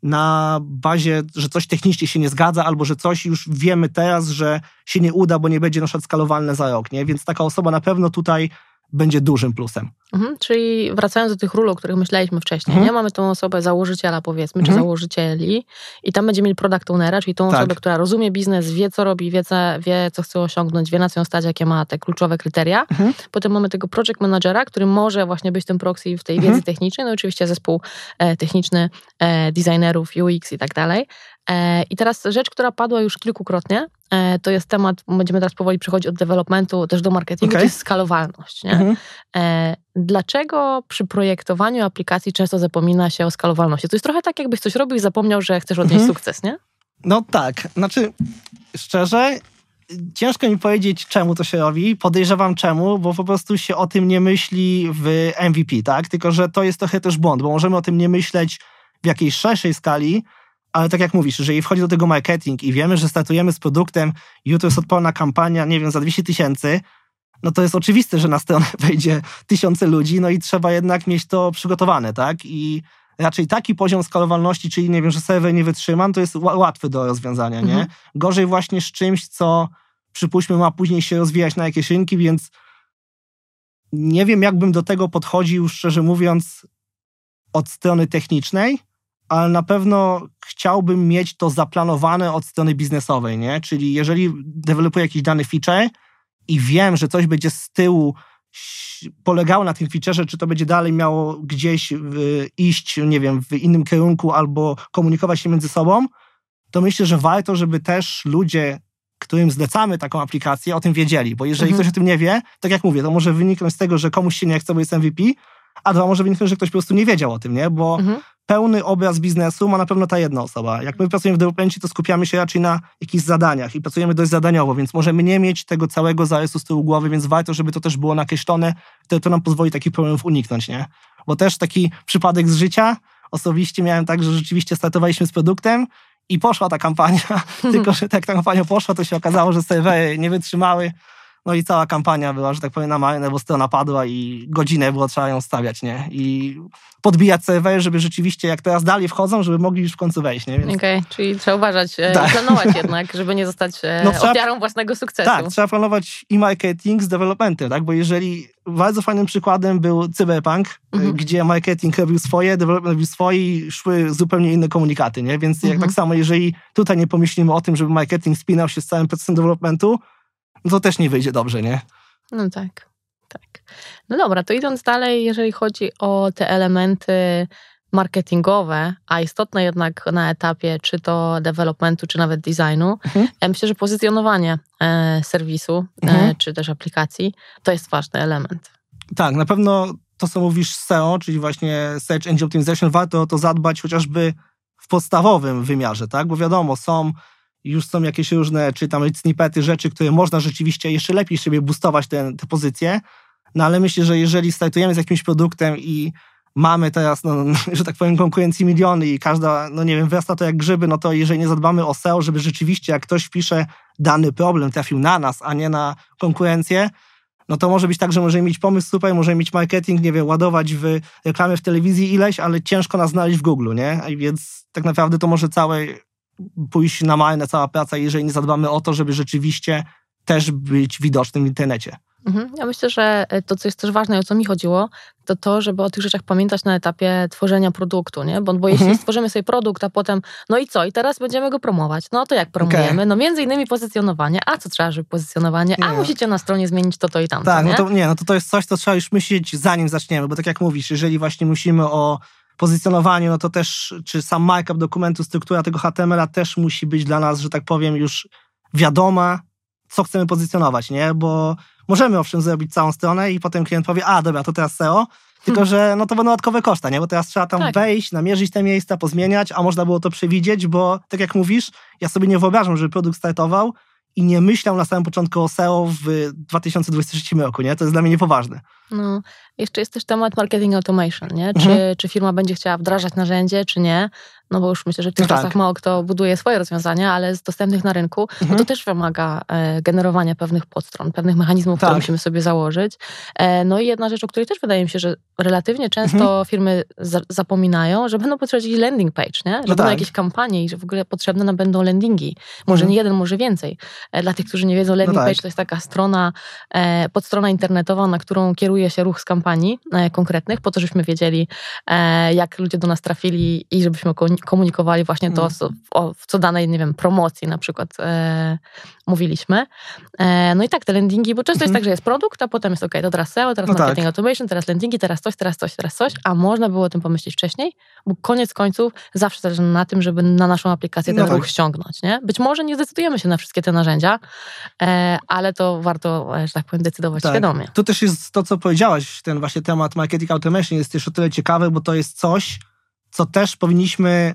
na bazie, że coś technicznie się nie zgadza, albo że coś już wiemy teraz, że się nie uda, bo nie będzie na przykład skalowalne za rok, nie? Więc taka osoba na pewno tutaj będzie dużym plusem.
Mhm, czyli wracając do tych ról, o których myśleliśmy wcześniej, mhm. nie? mamy tą osobę założyciela powiedzmy, mhm. czy założycieli i tam będziemy mieli product ownera, czyli tą tak. osobę, która rozumie biznes, wie co robi, wie co, wie co chce osiągnąć, wie na co ją stać, jakie ma te kluczowe kryteria. Mhm. Potem mamy tego project managera, który może właśnie być tym proxy w tej wiedzy mhm. technicznej, no oczywiście zespół e, techniczny, e, designerów, UX i tak dalej. E, I teraz rzecz, która padła już kilkukrotnie, e, to jest temat, będziemy teraz powoli przechodzić od developmentu też do marketingu, okay. to jest skalowalność. Nie? Mhm. E, dlaczego przy projektowaniu aplikacji często zapomina się o skalowalności? To jest trochę tak, jakbyś coś robił i zapomniał, że chcesz odnieść mhm. sukces, nie?
No tak, znaczy szczerze, ciężko mi powiedzieć, czemu to się robi. Podejrzewam czemu, bo po prostu się o tym nie myśli w MVP, tak? Tylko, że to jest trochę też błąd, bo możemy o tym nie myśleć w jakiejś szerszej skali, ale tak jak mówisz, jeżeli wchodzi do tego marketing i wiemy, że startujemy z produktem, jutro jest odporna kampania, nie wiem, za 200 tysięcy, no to jest oczywiste, że na stronę wejdzie tysiące ludzi, no i trzeba jednak mieć to przygotowane, tak? I raczej taki poziom skalowalności, czyli nie wiem, że serwer nie wytrzymam, to jest łatwy do rozwiązania, nie? Mhm. Gorzej właśnie z czymś, co przypuśćmy ma później się rozwijać na jakieś rynki, więc nie wiem, jakbym do tego podchodził, szczerze mówiąc, od strony technicznej, ale na pewno chciałbym mieć to zaplanowane od strony biznesowej, nie? Czyli jeżeli dewelopuję jakiś dany feature i wiem, że coś będzie z tyłu polegało na tym featureze, czy to będzie dalej miało gdzieś iść, nie wiem, w innym kierunku albo komunikować się między sobą, to myślę, że warto, żeby też ludzie, którym zlecamy taką aplikację, o tym wiedzieli, bo jeżeli mhm. ktoś o tym nie wie, tak jak mówię, to może wyniknąć z tego, że komuś się nie chce, bo jest MVP, a dwa może wyniknąć, że ktoś po prostu nie wiedział o tym, nie? Bo mhm pełny obraz biznesu ma na pewno ta jedna osoba. Jak my pracujemy w developmencie, to skupiamy się raczej na jakichś zadaniach i pracujemy dość zadaniowo, więc możemy nie mieć tego całego zarysu z tyłu głowy, więc warto, żeby to też było nakreślone, to, to nam pozwoli takich problemów uniknąć, nie? Bo też taki przypadek z życia, osobiście miałem tak, że rzeczywiście startowaliśmy z produktem i poszła ta kampania, tylko że tak ta kampania poszła, to się okazało, że serwery nie wytrzymały, no i cała kampania była, że tak powiem, na marne, bo strona padła i godzinę było trzeba ją stawiać, nie? I podbijać serwery, żeby rzeczywiście, jak teraz dalej wchodzą, żeby mogli już w końcu wejść, nie?
Więc... Okej, okay, czyli trzeba uważać, e, tak. planować jednak, żeby nie zostać e, no, trzeba, ofiarą własnego sukcesu.
Tak, trzeba planować i marketing z developmentem, tak? Bo jeżeli bardzo fajnym przykładem był Cyberpunk, mhm. gdzie marketing robił swoje, development robił swoje i szły zupełnie inne komunikaty, nie? Więc mhm. jak tak samo, jeżeli tutaj nie pomyślimy o tym, żeby marketing spinał się z całym procesem developmentu, no to też nie wyjdzie dobrze, nie?
No tak, tak. No dobra, to idąc dalej, jeżeli chodzi o te elementy marketingowe, a istotne jednak na etapie czy to developmentu, czy nawet designu, mhm. myślę, że pozycjonowanie e, serwisu, e, mhm. e, czy też aplikacji, to jest ważny element.
Tak, na pewno to, co mówisz SEO, czyli właśnie Search Engine Optimization, warto o to zadbać chociażby w podstawowym wymiarze, tak? Bo wiadomo, są już są jakieś różne, czy tam snippety, rzeczy, które można rzeczywiście jeszcze lepiej sobie boostować te, te pozycje, no ale myślę, że jeżeli startujemy z jakimś produktem i mamy teraz, no, że tak powiem, konkurencji miliony i każda, no nie wiem, wyrasta to jak grzyby, no to jeżeli nie zadbamy o SEO, żeby rzeczywiście jak ktoś pisze dany problem trafił na nas, a nie na konkurencję, no to może być tak, że możemy mieć pomysł super, możemy mieć marketing, nie wiem, ładować w reklamy w telewizji ileś, ale ciężko nas znaleźć w Google, nie? Więc tak naprawdę to może całe pójść na marne cała praca, jeżeli nie zadbamy o to, żeby rzeczywiście też być widocznym w internecie.
Mhm. Ja myślę, że e, to, co jest też ważne, o co mi chodziło, to to, żeby o tych rzeczach pamiętać na etapie tworzenia produktu, nie? Bo, bo jeśli mhm. stworzymy sobie produkt, a potem, no i co, i teraz będziemy go promować. No to jak promujemy? Okay. No między innymi pozycjonowanie. A co trzeba, żeby pozycjonowanie? A nie. musicie na stronie zmienić to, to i tamto,
Tak,
nie?
no to nie, no to to jest coś, co trzeba już myśleć zanim zaczniemy, bo tak jak mówisz, jeżeli właśnie musimy o pozycjonowaniu, no to też, czy sam markup dokumentu, struktura tego HTML-a też musi być dla nas, że tak powiem, już wiadoma, co chcemy pozycjonować, nie? Bo możemy owszem zrobić całą stronę i potem klient powie, a dobra, to teraz SEO, tylko hmm. że no to będą dodatkowe koszta, nie? Bo teraz trzeba tam tak. wejść, namierzyć te miejsca, pozmieniać, a można było to przewidzieć, bo tak jak mówisz, ja sobie nie wyobrażam, żeby produkt startował i nie myślał na samym początku o SEO w 2023 roku, nie? To jest dla mnie niepoważne.
No, jeszcze jest też temat marketing automation, nie? Czy,
Mhm.
czy firma będzie chciała wdrażać narzędzie, czy nie? No bo już myślę, że w tych
No tak.
czasach mało kto buduje swoje rozwiązania, ale z dostępnych na rynku, no
Mhm.
to też wymaga e, generowania pewnych podstron, pewnych mechanizmów, które
Tak.
musimy sobie założyć. E, no i jedna rzecz, o której też wydaje mi się, że relatywnie często
Mhm.
firmy za, zapominają, że będą potrzebować jakiś landing page, nie? Że
No
będą
tak.
jakieś kampanie i że w ogóle potrzebne nam będą landingi. Może
Mhm.
nie jeden, może więcej. E, dla tych, którzy nie wiedzą, landing
tak.
page to jest taka strona, e, podstrona internetowa, na którą kieruje się ruch z kampanii e, konkretnych, po to, żebyśmy wiedzieli, e, jak ludzie do nas trafili i żebyśmy ko- komunikowali właśnie to,
Mhm.
co, o, w co danej, nie wiem, promocji na przykład e, mówiliśmy. E, no i tak, te landingi, bo często jest
Mhm.
tak, że jest produkt, a potem jest ok, to teraz SEO, teraz
No tak.
marketing automation, teraz landingi, teraz coś, teraz coś, teraz coś, a można było o tym pomyśleć wcześniej, bo koniec końców zawsze zależy na tym, żeby na naszą aplikację ten
No tak.
ruch ściągnąć, nie? Być może nie zdecydujemy się na wszystkie te narzędzia, e, ale to warto, e, że tak powiem, decydować
Tak.
świadomie.
To też jest to, co powiedziałaś, ten właśnie temat marketing automation jest o tyle ciekawy, bo to jest coś, co też powinniśmy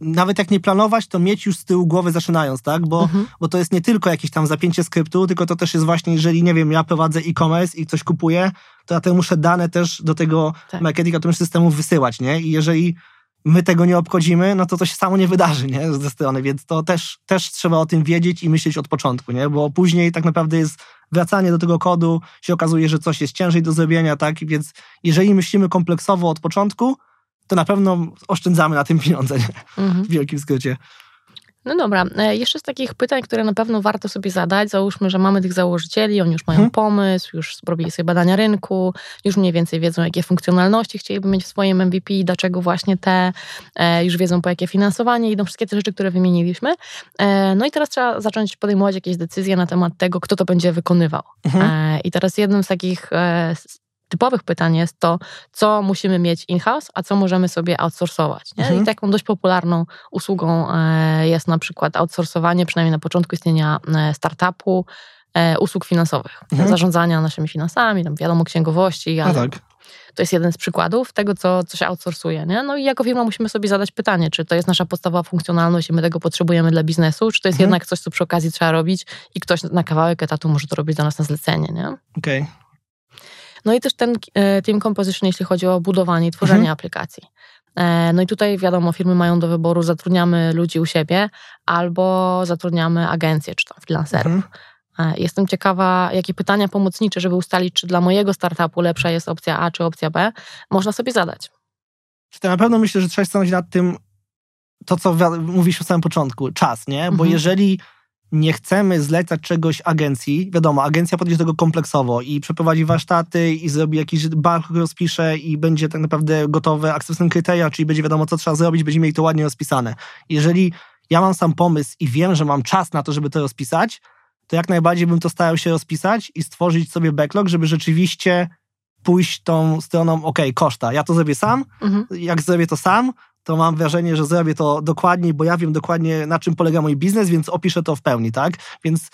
nawet jak nie planować, to mieć już z tyłu głowy zaczynając, tak? Bo,
Mhm.
bo to jest nie tylko jakieś tam zapięcie skryptu, tylko to też jest właśnie, jeżeli, nie wiem, ja prowadzę e-commerce i coś kupuję, to ja też muszę dane też do tego
Tak.
marketing automation systemu wysyłać, nie? I jeżeli my tego nie obchodzimy, no to to się samo nie wydarzy, nie? Ze strony, więc to też, też trzeba o tym wiedzieć i myśleć od początku, nie? Bo później tak naprawdę jest wracanie do tego kodu, się okazuje, że coś jest ciężej do zrobienia, tak? Więc jeżeli myślimy kompleksowo od początku, to na pewno oszczędzamy na tym pieniądze?
Mhm.
w wielkim skrócie.
No dobra, e, jeszcze z takich pytań, które na pewno warto sobie zadać, załóżmy, że mamy tych założycieli, oni już mają
Mhm.
pomysł, już zrobili sobie badania rynku, już mniej więcej wiedzą, jakie funkcjonalności chcieliby mieć w swoim MVP, dlaczego właśnie te, e, już wiedzą po jakie finansowanie idą, wszystkie te rzeczy, które wymieniliśmy. E, No i teraz trzeba zacząć podejmować jakieś decyzje na temat tego, kto to będzie wykonywał. E, I teraz jednym z takich typowych pytań jest to, co musimy mieć in-house, a co możemy sobie outsourcować.
Mhm.
I taką dość popularną usługą e, jest na przykład outsourcowanie, przynajmniej na początku istnienia e, startupu, e, usług finansowych,
Mhm.
zarządzania naszymi finansami, tam wiadomo, księgowości, ale
tak.
to jest jeden z przykładów tego, co, co się outsourcuje. Nie? No i jako firma musimy sobie zadać pytanie, czy to jest nasza podstawowa funkcjonalność i my tego potrzebujemy dla biznesu, czy to jest
Mhm.
jednak coś, co przy okazji trzeba robić i ktoś na kawałek etatu może to robić dla nas na zlecenie. Nie?
Okej.
No i też ten e, team composition, jeśli chodzi o budowanie i tworzenie
Mhm.
aplikacji. E, No i tutaj wiadomo, firmy mają do wyboru, zatrudniamy ludzi u siebie albo zatrudniamy agencje czy tam freelancerów.
Mhm.
E, Jestem ciekawa, jakie pytania pomocnicze, żeby ustalić, czy dla mojego startupu lepsza jest opcja A czy opcja B, można sobie zadać.
To na pewno myślę, że trzeba się zastanowić nad tym, to co wi- mówiliśmy w samym początku, czas, nie? Bo
Mhm.
jeżeli nie chcemy zlecać czegoś agencji, wiadomo, agencja podejdzie do tego kompleksowo i przeprowadzi warsztaty i zrobi jakiś bank, rozpisze i będzie tak naprawdę gotowe akceptacją kryteria, czyli będzie wiadomo, co trzeba zrobić, będziemy mieli to ładnie rozpisane. Jeżeli ja mam sam pomysł i wiem, że mam czas na to, żeby to rozpisać, to jak najbardziej bym to starał się rozpisać i stworzyć sobie backlog, żeby rzeczywiście pójść tą stroną, ok, koszta, ja to zrobię sam,
Mhm.
jak zrobię to sam, to mam wrażenie, że zrobię to dokładniej, bo ja wiem dokładnie, na czym polega mój biznes, więc opiszę to w pełni, tak? Więc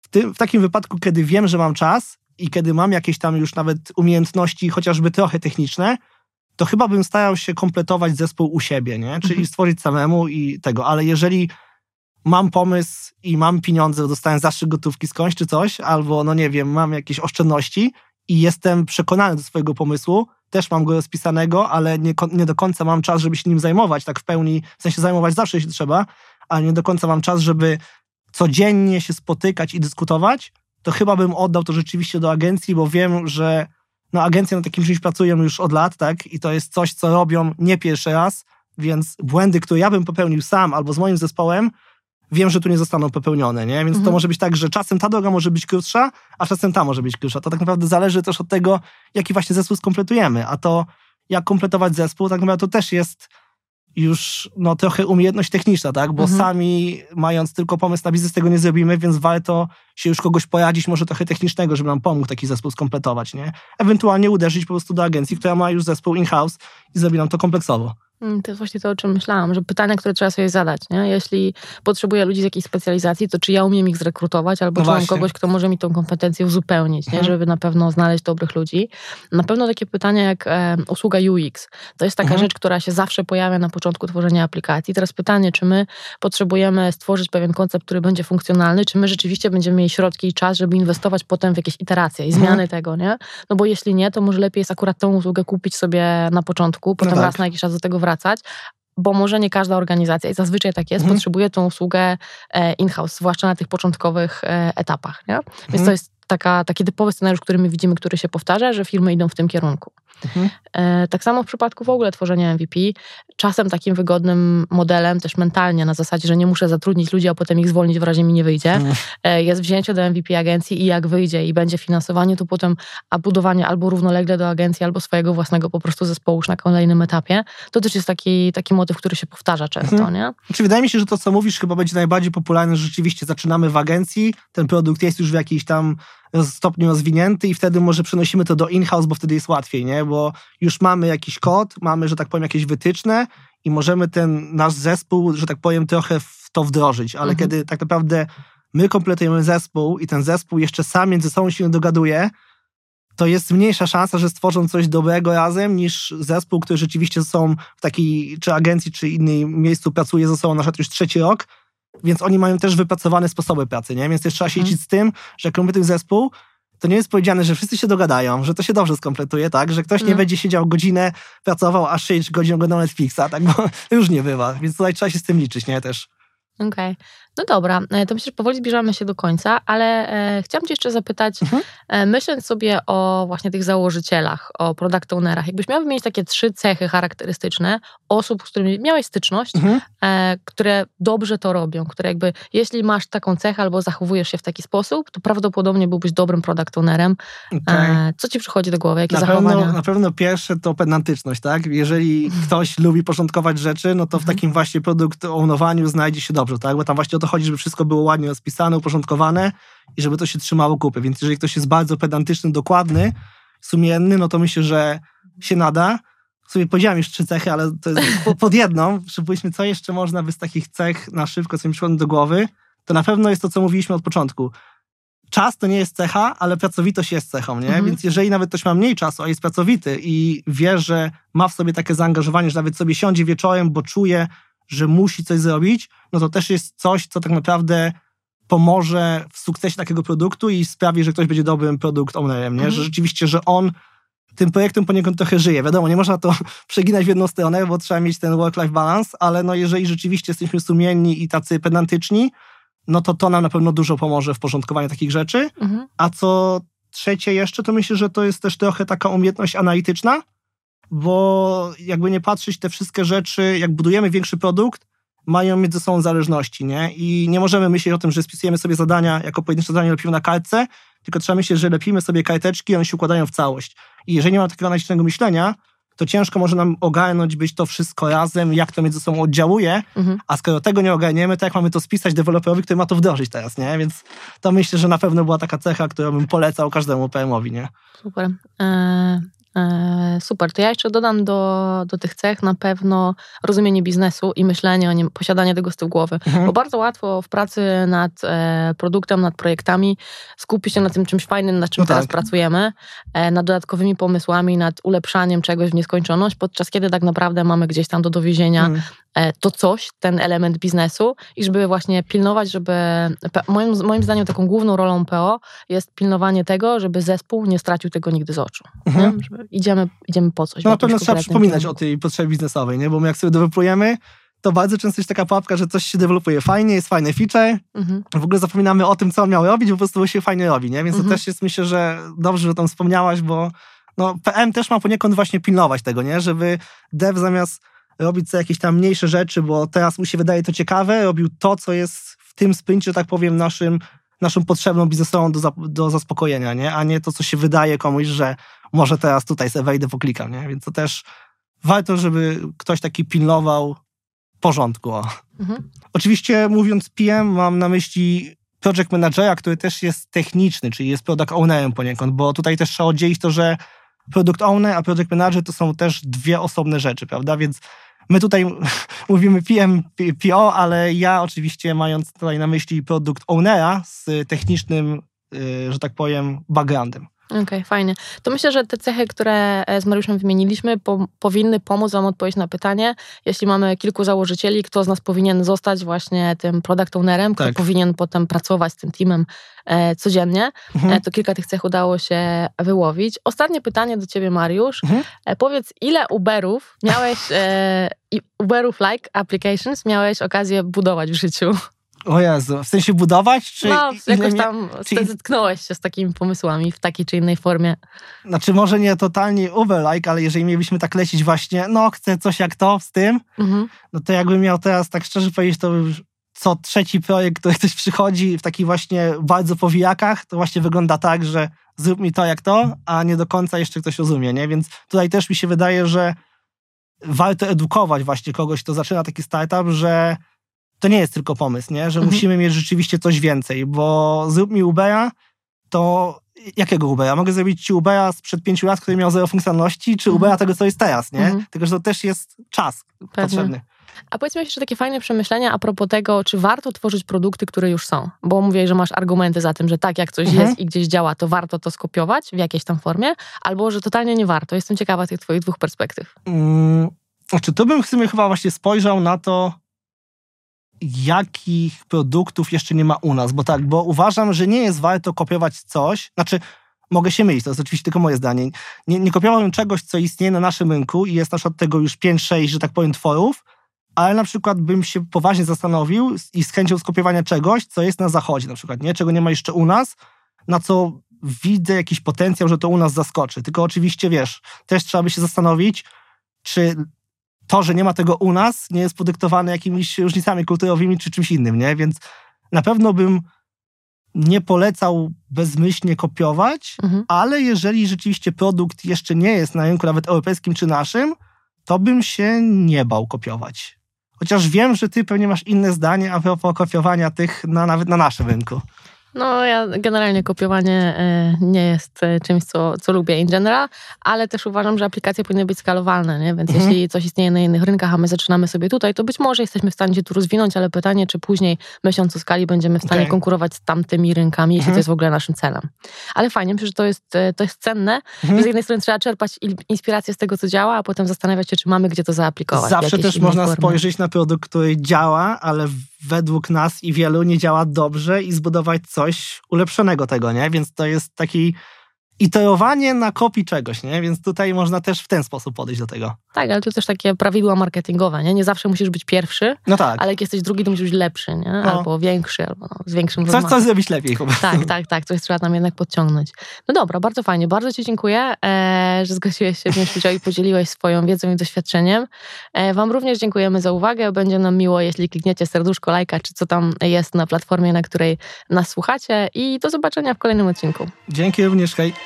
w, tym, w takim wypadku, kiedy wiem, że mam czas i kiedy mam jakieś tam już nawet umiejętności, chociażby trochę techniczne, to chyba bym starał się kompletować zespół u siebie, nie? Czyli
Mhm.
stworzyć samemu i tego, ale jeżeli mam pomysł i mam pieniądze, dostałem zastrzyk gotówki skądś czy coś, albo no nie wiem, mam jakieś oszczędności i jestem przekonany do swojego pomysłu, też mam go rozpisanego, ale nie, nie do końca mam czas, żeby się nim zajmować, tak w pełni, w sensie zajmować zawsze się trzeba, ale nie do końca mam czas, żeby codziennie się spotykać i dyskutować, to chyba bym oddał to rzeczywiście do agencji, bo wiem, że no agencje na takim czymś pracują już od lat, tak? I to jest coś, co robią nie pierwszy raz, więc błędy, które ja bym popełnił sam albo z moim zespołem, wiem, że tu nie zostaną popełnione, nie? Więc to
Mhm.
może być tak, że czasem ta droga może być krótsza, a czasem ta może być krótsza. To tak naprawdę zależy też od tego, jaki właśnie zespół skompletujemy, a to jak kompletować zespół, tak naprawdę to też jest już no, trochę umiejętność techniczna, tak? Bo
Mhm.
sami mając tylko pomysł na biznes tego nie zrobimy, więc warto się już kogoś poradzić, może trochę technicznego, żeby nam pomógł taki zespół skompletować, nie? Ewentualnie uderzyć po prostu do agencji, która ma już zespół in-house i zrobi nam to kompleksowo.
Mm, to jest właśnie to, o czym myślałam, że pytania, które trzeba sobie zadać, nie? Jeśli potrzebuję ludzi z jakiejś specjalizacji, to czy ja umiem ich zrekrutować, albo
No
czy mam kogoś, kto może mi tą kompetencję uzupełnić, nie?
Mhm.
żeby na pewno znaleźć dobrych ludzi. Na pewno takie pytania jak e, usługa UX. To jest taka
Mhm.
rzecz, która się zawsze pojawia na początku tworzenia aplikacji. Teraz pytanie, czy my potrzebujemy stworzyć pewien koncept, który będzie funkcjonalny, czy my rzeczywiście będziemy mieli środki i czas, żeby inwestować potem w jakieś iteracje i
Mhm.
zmiany tego, nie? No bo jeśli nie, to może lepiej jest akurat tą usługę kupić sobie na początku, potem
tak.
raz na jakiś czas do tego wracać, bo może nie każda organizacja, i zazwyczaj tak jest,
Mhm.
potrzebuje tą usługę e, in-house, zwłaszcza na tych początkowych e, etapach, nie? Więc
Mhm.
to jest taka, taki typowy scenariusz, który my widzimy, który się powtarza, że firmy idą w tym kierunku.
Mhm.
E, Tak samo w przypadku w ogóle tworzenia MVP. Czasem takim wygodnym modelem, też mentalnie, na zasadzie, że nie muszę zatrudnić ludzi, a potem ich zwolnić w razie mi nie wyjdzie,
Mhm.
e, jest wzięcie do MVP agencji i jak wyjdzie i będzie finansowanie, to potem a budowanie albo równolegle do agencji, albo swojego własnego po prostu zespołu już na kolejnym etapie. To też jest taki, taki motyw, który się powtarza często,
Mhm.
nie?
Znaczy, wydaje mi się, że to, co mówisz, chyba będzie najbardziej popularne, że rzeczywiście zaczynamy w agencji, ten produkt jest już w jakiejś tam stopniu rozwinięty i wtedy może przenosimy to do in-house, bo wtedy jest łatwiej, nie? Bo już mamy jakiś kod, mamy, że tak powiem, jakieś wytyczne i możemy ten nasz zespół, że tak powiem, trochę w to wdrożyć, ale
Mhm.
kiedy tak naprawdę my kompletujemy zespół i ten zespół jeszcze sam między sobą się dogaduje, to jest mniejsza szansa, że stworzą coś dobrego razem niż zespół, który rzeczywiście są w takiej czy agencji, czy innym miejscu pracuje ze sobą na przykład już trzeci rok, więc oni mają też wypracowane sposoby pracy, nie? Więc też trzeba się
Mhm.
liczyć z tym, że jak kompletujemy zespół, to nie jest powiedziane, że wszyscy się dogadają, że to się dobrze skompletuje, tak? Że ktoś nie
No.
będzie siedział godzinę, pracował, a 6 godzin oglądał Netflixa, tak? Bo już nie bywa, więc tutaj trzeba się z tym liczyć, nie? Też.
Okej. No dobra, e, to myślę, że powoli zbliżamy się do końca, ale e, chciałam cię jeszcze zapytać,
Mhm.
e, myśląc sobie o właśnie tych założycielach, o product ownerach, jakbyś miał wymienić takie trzy cechy charakterystyczne osób, z którymi miałeś styczność,
Mhm.
które dobrze to robią, które jakby, jeśli masz taką cechę albo zachowujesz się w taki sposób, to prawdopodobnie byłbyś dobrym product ownerem. E, co ci przychodzi do głowy? Jakie
Na
zachowania?
pewno, na pewno pierwsze to pedantyczność, tak? Jeżeli ktoś lubi porządkować rzeczy, no to w
Mhm.
takim właśnie produkt ownowaniu znajdzie się dobrze, tak? Bo tam właśnie o to chodzi, żeby wszystko było ładnie rozpisane, uporządkowane i żeby to się trzymało kupy. Więc jeżeli ktoś jest bardzo pedantyczny, dokładny, sumienny, no to myślę, że się nada. W sumie powiedziałem już trzy cechy, ale to jest po- pod jedną. Przypuśćmy, co jeszcze można by z takich cech na szybko, co mi przychodzi do głowy, to na pewno jest to, co mówiliśmy od początku. Czas to nie jest cecha, ale pracowitość jest cechą, nie?
Mhm.
Więc jeżeli nawet ktoś ma mniej czasu, a jest pracowity i wie, że ma w sobie takie zaangażowanie, że nawet sobie siądzie wieczorem, bo czuje, że musi coś zrobić, no to też jest coś, co tak naprawdę pomoże w sukcesie takiego produktu i sprawi, że ktoś będzie dobrym produkt ownerem, nie?
Mhm.
Że rzeczywiście, że on tym projektem poniekąd trochę żyje. Wiadomo, nie można to przeginać w jedną stronę, bo trzeba mieć ten work-life balance, ale no jeżeli rzeczywiście jesteśmy sumienni i tacy pedantyczni, no to to nam na pewno dużo pomoże w porządkowaniu takich rzeczy.
Mhm.
A co trzecie jeszcze, to myślę, że to jest też trochę taka umiejętność analityczna, bo jakby nie patrzeć, te wszystkie rzeczy, jak budujemy większy produkt, mają między sobą zależności, nie? I nie możemy myśleć o tym, że spisujemy sobie zadania jako pojedyncze zadania lepimy na kartce, tylko trzeba myśleć, że lepimy sobie karteczki i one się układają w całość. I jeżeli nie ma takiego analitycznego myślenia, to ciężko może nam ogarnąć być to wszystko razem, jak to między sobą oddziałuje,
Mhm.
a skoro tego nie ogarniemy, to jak mamy to spisać deweloperowi, który ma to wdrożyć teraz, nie? Więc to myślę, że na pewno była taka cecha, którą bym polecał każdemu PM-owi, nie?
Super. E, e, super. To ja jeszcze dodam do, do tych cech na pewno rozumienie biznesu i myślenie o nim, posiadanie tego z tyłu głowy.
Mhm.
Bo bardzo łatwo w pracy nad e, produktem, nad projektami skupić się na tym czymś fajnym, nad czym
No
teraz
tak.
pracujemy, e, nad dodatkowymi pomysłami, nad ulepszaniem czegoś w nieskończoność, podczas kiedy tak naprawdę mamy gdzieś tam do dowiezienia
Mm.
E, to coś, ten element biznesu i żeby właśnie pilnować, żeby moim, moim zdaniem taką główną rolą PO jest pilnowanie tego, żeby zespół nie stracił tego nigdy z oczu.
Mhm.
Idziemy, idziemy po coś.
No na pewno trzeba przypominać
kierunku.
o tej potrzebie biznesowej, nie? Bo my jak sobie dewelopujemy, to bardzo często jest taka pułapka, że coś się dewelopuje fajnie, jest fajny feature,
Mhm.
w ogóle zapominamy o tym, co on miał robić, bo po prostu się fajnie robi, nie? Więc
Mhm.
to też jest, myślę, że dobrze, że o tym wspomniałaś, bo no, PM też ma poniekąd właśnie pilnować tego, nie? Żeby dev zamiast robić sobie jakieś tam mniejsze rzeczy, bo teraz mu się wydaje to ciekawe, robił to, co jest w tym sprincie, że tak powiem, naszym, naszą potrzebną biznesową do, do zaspokojenia, nie? A nie to, co się wydaje komuś, że może teraz tutaj sobie wejdę, poklikam, nie? Więc to też warto, żeby ktoś taki pilnował porządku.
Mhm.
Oczywiście mówiąc PM mam na myśli project managera, który też jest techniczny, czyli jest product ownerem poniekąd, bo tutaj też trzeba oddzielić to, że product owner a project manager to są też dwie osobne rzeczy, prawda? Więc My tutaj mówimy PM, PO, ale ja oczywiście mając tutaj na myśli produkt ownera z technicznym, y, że tak powiem, backgroundem.
Okej, okay, fajnie. To myślę, że te cechy, które e, z Mariuszem wymieniliśmy, po, powinny pomóc Wam odpowiedzieć na pytanie, jeśli mamy kilku założycieli, kto z nas powinien zostać właśnie tym product ownerem, kto tak. powinien potem pracować z tym teamem e, codziennie. Mhm. E, to kilka tych cech udało się wyłowić. Ostatnie pytanie do Ciebie, Mariusz. Mhm. E, powiedz, ile Uberów miałeś, e, Uberów like applications miałeś okazję budować w życiu?
O Jezu, w sensie budować? Czy
no, jakoś tam czy... zetknąłeś się z takimi pomysłami w takiej czy innej formie.
Znaczy może nie totalnie Uber-like, ale jeżeli mielibyśmy tak lecieć właśnie, no chcę coś jak to z tym, mhm. no to jakbym miał teraz tak szczerze powiedzieć, to już co trzeci projekt, który ktoś przychodzi w takich właśnie bardzo powijakach, to właśnie wygląda tak, że zrób mi to jak to, a nie do końca jeszcze ktoś rozumie, nie? Więc tutaj też mi się wydaje, że warto edukować właśnie kogoś, kto zaczyna taki startup, że to nie jest tylko pomysł, nie? że mhm. musimy mieć rzeczywiście coś więcej, bo zrób mi Ubera, to jakiego Ubera? Mogę zrobić ci Ubera sprzed pięciu lat, który miał zero funkcjonalności, czy mhm. Ubera tego, co jest teraz, nie? Mhm. Tylko, że to też jest czas Pewnie. potrzebny.
A powiedz mi jeszcze takie fajne przemyślenia a propos tego, czy warto tworzyć produkty, które już są. Bo mówię, że masz argumenty za tym, że tak, jak coś mhm. jest i gdzieś działa, to warto to skopiować w jakiejś tam formie, albo że totalnie nie warto. Jestem ciekawa tych twoich dwóch perspektyw.
Hmm, znaczy, to bym w sumie chyba właśnie spojrzał na to, jakich produktów jeszcze nie ma u nas, bo tak, bo uważam, że nie jest warto kopiować coś, znaczy mogę się mylić, to jest oczywiście tylko moje zdanie, nie, nie kopiowałbym czegoś, co istnieje na naszym rynku i jest na przykład tego już 5-6, że tak powiem, tworów, ale na przykład bym się poważnie zastanowił i z chęcią skopiowania czegoś, co jest na zachodzie na przykład, nie? Czego nie ma jeszcze u nas, na co widzę jakiś potencjał, że to u nas zaskoczy. Tylko oczywiście, wiesz, też trzeba by się zastanowić, czy to, że nie ma tego u nas, nie jest podyktowane jakimiś różnicami kulturowymi czy czymś innym, nie? Więc na pewno bym nie polecał bezmyślnie kopiować, mhm. ale jeżeli rzeczywiście produkt jeszcze nie jest na rynku nawet europejskim czy naszym, to bym się nie bał kopiować. Chociaż wiem, że ty pewnie masz inne zdanie a propos kopiowania tych na, nawet na naszym rynku.
No, ja generalnie kopiowanie e, nie jest e, czymś, co, co lubię in general, ale też uważam, że aplikacje powinny być skalowalne, nie? więc mhm. jeśli coś istnieje na innych rynkach, a my zaczynamy sobie tutaj, to być może jesteśmy w stanie się tu rozwinąć, ale pytanie, czy później, myśląc o skali, będziemy w stanie okay. konkurować z tamtymi rynkami, jeśli mhm. to jest w ogóle naszym celem. Ale fajnie, myślę, że to jest, e, to jest cenne. Mhm. Z jednej strony trzeba czerpać inspirację z tego, co działa, a potem zastanawiać się, czy mamy gdzie to zaaplikować.
Zawsze też można formy. spojrzeć na produkt, który działa, ale według nas i wielu nie działa dobrze i zbudować coś ulepszonego tego, nie? Więc to jest taki iterowanie na kopii czegoś, nie? Więc tutaj można też w ten sposób podejść do tego.
Tak, ale to też takie prawidła marketingowe, nie? Nie zawsze musisz być pierwszy,
no tak.
ale jak jesteś drugi, to musisz być lepszy, nie? No. Albo większy, albo no, z większym
Coś, coś zrobić lepiej po
Tak, tak, tak. Coś trzeba tam jednak podciągnąć. No dobra, bardzo fajnie. Bardzo Ci dziękuję, e, że zgłosiłeś się wziąć udział i podzieliłeś swoją wiedzą i doświadczeniem. E, wam również dziękujemy za uwagę. Będzie nam miło, jeśli klikniecie serduszko, lajka, czy co tam jest na platformie, na której nas słuchacie i do zobaczenia w kolejnym odcinku.
Dzięki również, hej.